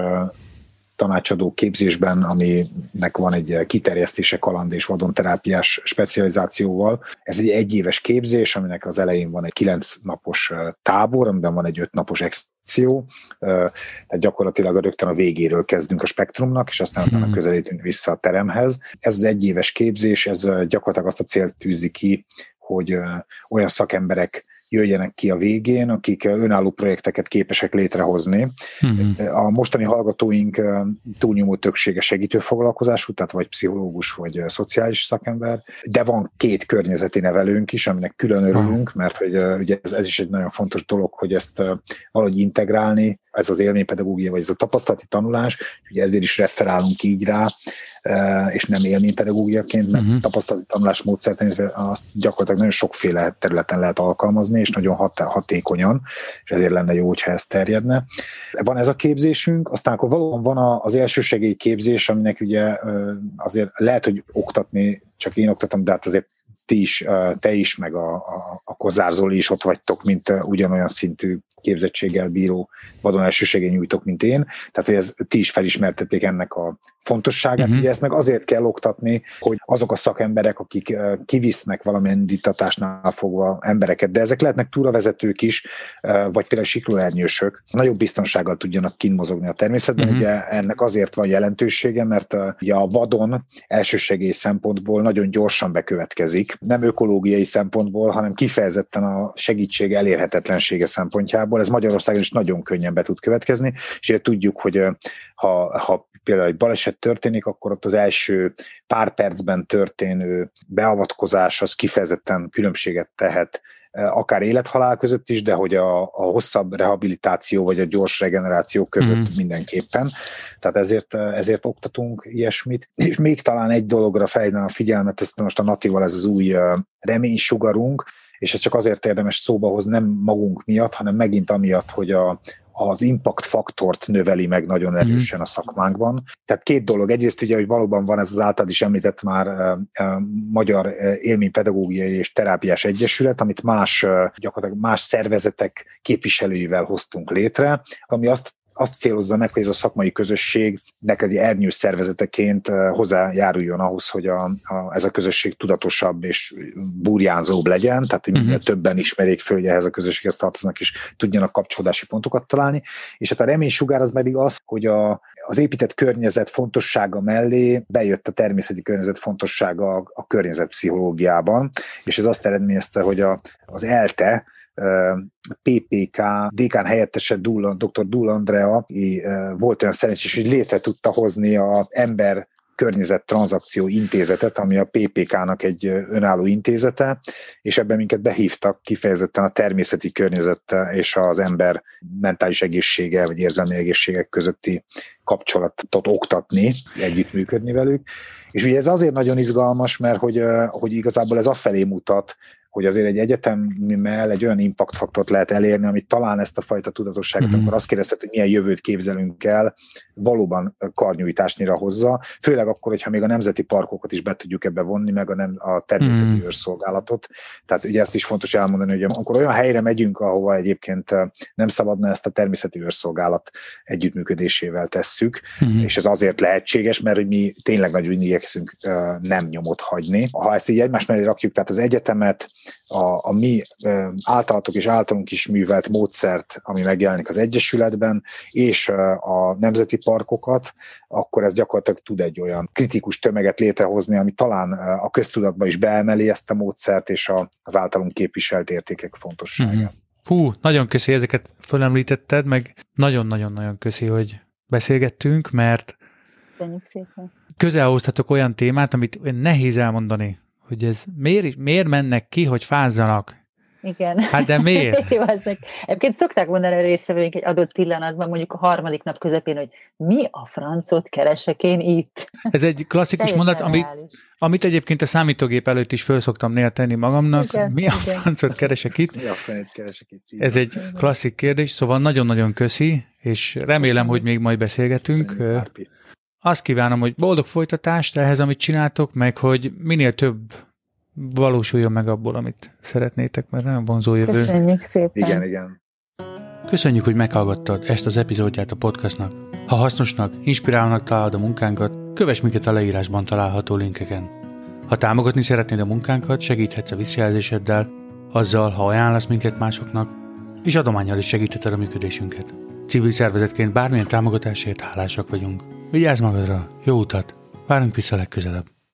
tanácsadó képzésben, aminek van egy kiterjesztése kaland és vadonterápiás specializációval. Ez egy egyéves képzés, aminek az elején van egy kilenc napos tábor, amiben van egy öt napos akció, tehát gyakorlatilag rögtön a végéről kezdünk a spektrumnak, és aztán utána hmm. közelítünk vissza a teremhez. Ez az egyéves képzés, ez gyakorlatilag azt a célt tűzi ki, hogy olyan szakemberek jöjjenek ki a végén, akik önálló projekteket képesek létrehozni. Uh-huh. A mostani hallgatóink túlnyomó többsége segítőfoglalkozású, tehát vagy pszichológus, vagy szociális szakember, de van két környezeti nevelőnk is, aminek külön örülünk, mert hogy ugye ez, ez is egy nagyon fontos dolog, hogy ezt valahogy integrálni, ez az élménypedagógia, vagy ez a tapasztalati tanulás, ugye ezért is referálunk így rá, és nem élménypedagógiaként, mert uh-huh. tapasztalati tanulás módszert azt gyakorlatilag nagyon sokféle területen lehet alkalmazni, és nagyon hat- hatékonyan, és ezért lenne jó, hogyha ez terjedne. Van ez a képzésünk, aztán akkor valóban van az elsősegély képzés, aminek ugye azért lehet, hogy oktatni, csak én oktatom, de hát azért ti is, te is, meg a, a, a Kozár Zoli is ott vagytok, mint ugyanolyan szintű képzettséggel bíró vadon elsőségen nyújtok, mint én. Tehát, hogy ez ti is felismertették ennek a fontosságát. Uh-huh. Ugye ezt meg azért kell oktatni, hogy azok a szakemberek, akik kivisznek valamilyen indítatásnál fogva embereket, de ezek lehetnek túravezetők is, vagy például siklóernyősök, nagyobb biztonsággal tudjanak kinmozogni a természetben. Uh-huh. Ugye ennek azért van jelentősége, mert ugye a vadon elsősegély szempontból nagyon gyorsan bekövetkezik, nem ökológiai szempontból, hanem kifejezetten a segítség elérhetetlensége szempontjából. Ez Magyarországon is nagyon könnyen be tud következni, és ugye tudjuk, hogy ha, ha például egy baleset történik, akkor ott az első pár percben történő beavatkozás az kifejezetten különbséget tehet akár élethalál között is, de hogy a, a hosszabb rehabilitáció vagy a gyors regeneráció között mm. mindenképpen. Tehát ezért, ezért oktatunk ilyesmit. És még talán egy dologra fejlődne a figyelmet, ezt most a Natival ez az új reménysugarunk, és ez csak azért érdemes szóba hozni, nem magunk miatt, hanem megint amiatt, hogy a, az impact faktort növeli meg nagyon mhm. erősen a szakmánkban. Tehát két dolog. Egyrészt ugye, hogy valóban van ez az által is említett már Magyar Élménypedagógiai és Terápiás Egyesület, amit más, gyakorlatilag más szervezetek képviselőivel hoztunk létre, ami azt azt célozza meg, hogy ez a szakmai közösség neked ernyős szervezeteként hozzájáruljon ahhoz, hogy a, a, ez a közösség tudatosabb és burjánzóbb legyen, tehát hogy minél uh-huh. többen ismerjék föl, hogy ehhez a közösséghez tartoznak, és tudjanak kapcsolódási pontokat találni. És hát a reménysugár az pedig az, hogy a, az épített környezet fontossága mellé bejött a természeti környezet fontossága a, a környezetpszichológiában, és ez azt eredményezte, hogy a, az ELTE, PPK dékán helyettese dr. Dúl Andrea volt olyan szerencsés, hogy létre tudta hozni a ember környezet tranzakció intézetet, ami a PPK-nak egy önálló intézete, és ebben minket behívtak kifejezetten a természeti környezet és az ember mentális egészsége vagy érzelmi egészségek közötti kapcsolatot oktatni, együttműködni velük. És ugye ez azért nagyon izgalmas, mert hogy, hogy igazából ez afelé mutat, hogy azért egy egyetemmel egy olyan impact faktort lehet elérni, amit talán ezt a fajta tudatosságot, mm-hmm. akkor azt kérdezted, hogy milyen jövőt képzelünk el, valóban karnyújtásnyira hozza, főleg akkor, hogyha még a nemzeti parkokat is be tudjuk ebbe vonni, meg a, nem, a természeti mm-hmm. őrszolgálatot. Tehát ugye ezt is fontos elmondani, hogy amikor olyan helyre megyünk, ahova egyébként nem szabadna ezt a természeti őrszolgálat együttműködésével tesszük, mm-hmm. és ez azért lehetséges, mert hogy mi tényleg nagyon igyekszünk nem nyomot hagyni. Ha ezt így egymás mellé rakjuk, tehát az egyetemet, a, a mi általatok és általunk is művelt módszert, ami megjelenik az Egyesületben, és a nemzeti parkokat, akkor ez gyakorlatilag tud egy olyan kritikus tömeget létrehozni, ami talán a köztudatba is beemeli ezt a módszert, és a, az általunk képviselt értékek fontosságát. Mm-hmm. Hú, nagyon köszi, ezeket fölemlítetted, meg nagyon-nagyon-nagyon köszi, hogy beszélgettünk, mert Köszönjük szépen. Közelhoztatok olyan témát, amit nehéz elmondani hogy ez miért, miért mennek ki, hogy fázzanak? Igen. Hát de miért? Egyébként szokták mondani a részvevőink egy adott pillanatban, mondjuk a harmadik nap közepén, hogy mi a francot keresek én itt? Ez egy klasszikus mondat, amit, amit egyébként a számítógép előtt is föl szoktam néha tenni magamnak. Igen, mi a igen. francot keresek itt? Mi a fenét keresek itt? Ez egy klasszik kérdés, szóval nagyon-nagyon köszi, és remélem, hogy még majd beszélgetünk. Köszönjük, azt kívánom, hogy boldog folytatást ehhez, amit csináltok, meg hogy minél több valósuljon meg abból, amit szeretnétek, mert nagyon vonzó jövő. Köszönjük szépen. Igen, igen. Köszönjük, hogy meghallgattad ezt az epizódját a podcastnak. Ha hasznosnak, inspirálónak találod a munkánkat, kövess minket a leírásban található linkeken. Ha támogatni szeretnéd a munkánkat, segíthetsz a visszajelzéseddel, azzal, ha ajánlasz minket másoknak, és adományjal is segítheted a működésünket. Civil szervezetként bármilyen támogatásért hálásak vagyunk. Vigyázz magadra, jó utat, várunk vissza legközelebb.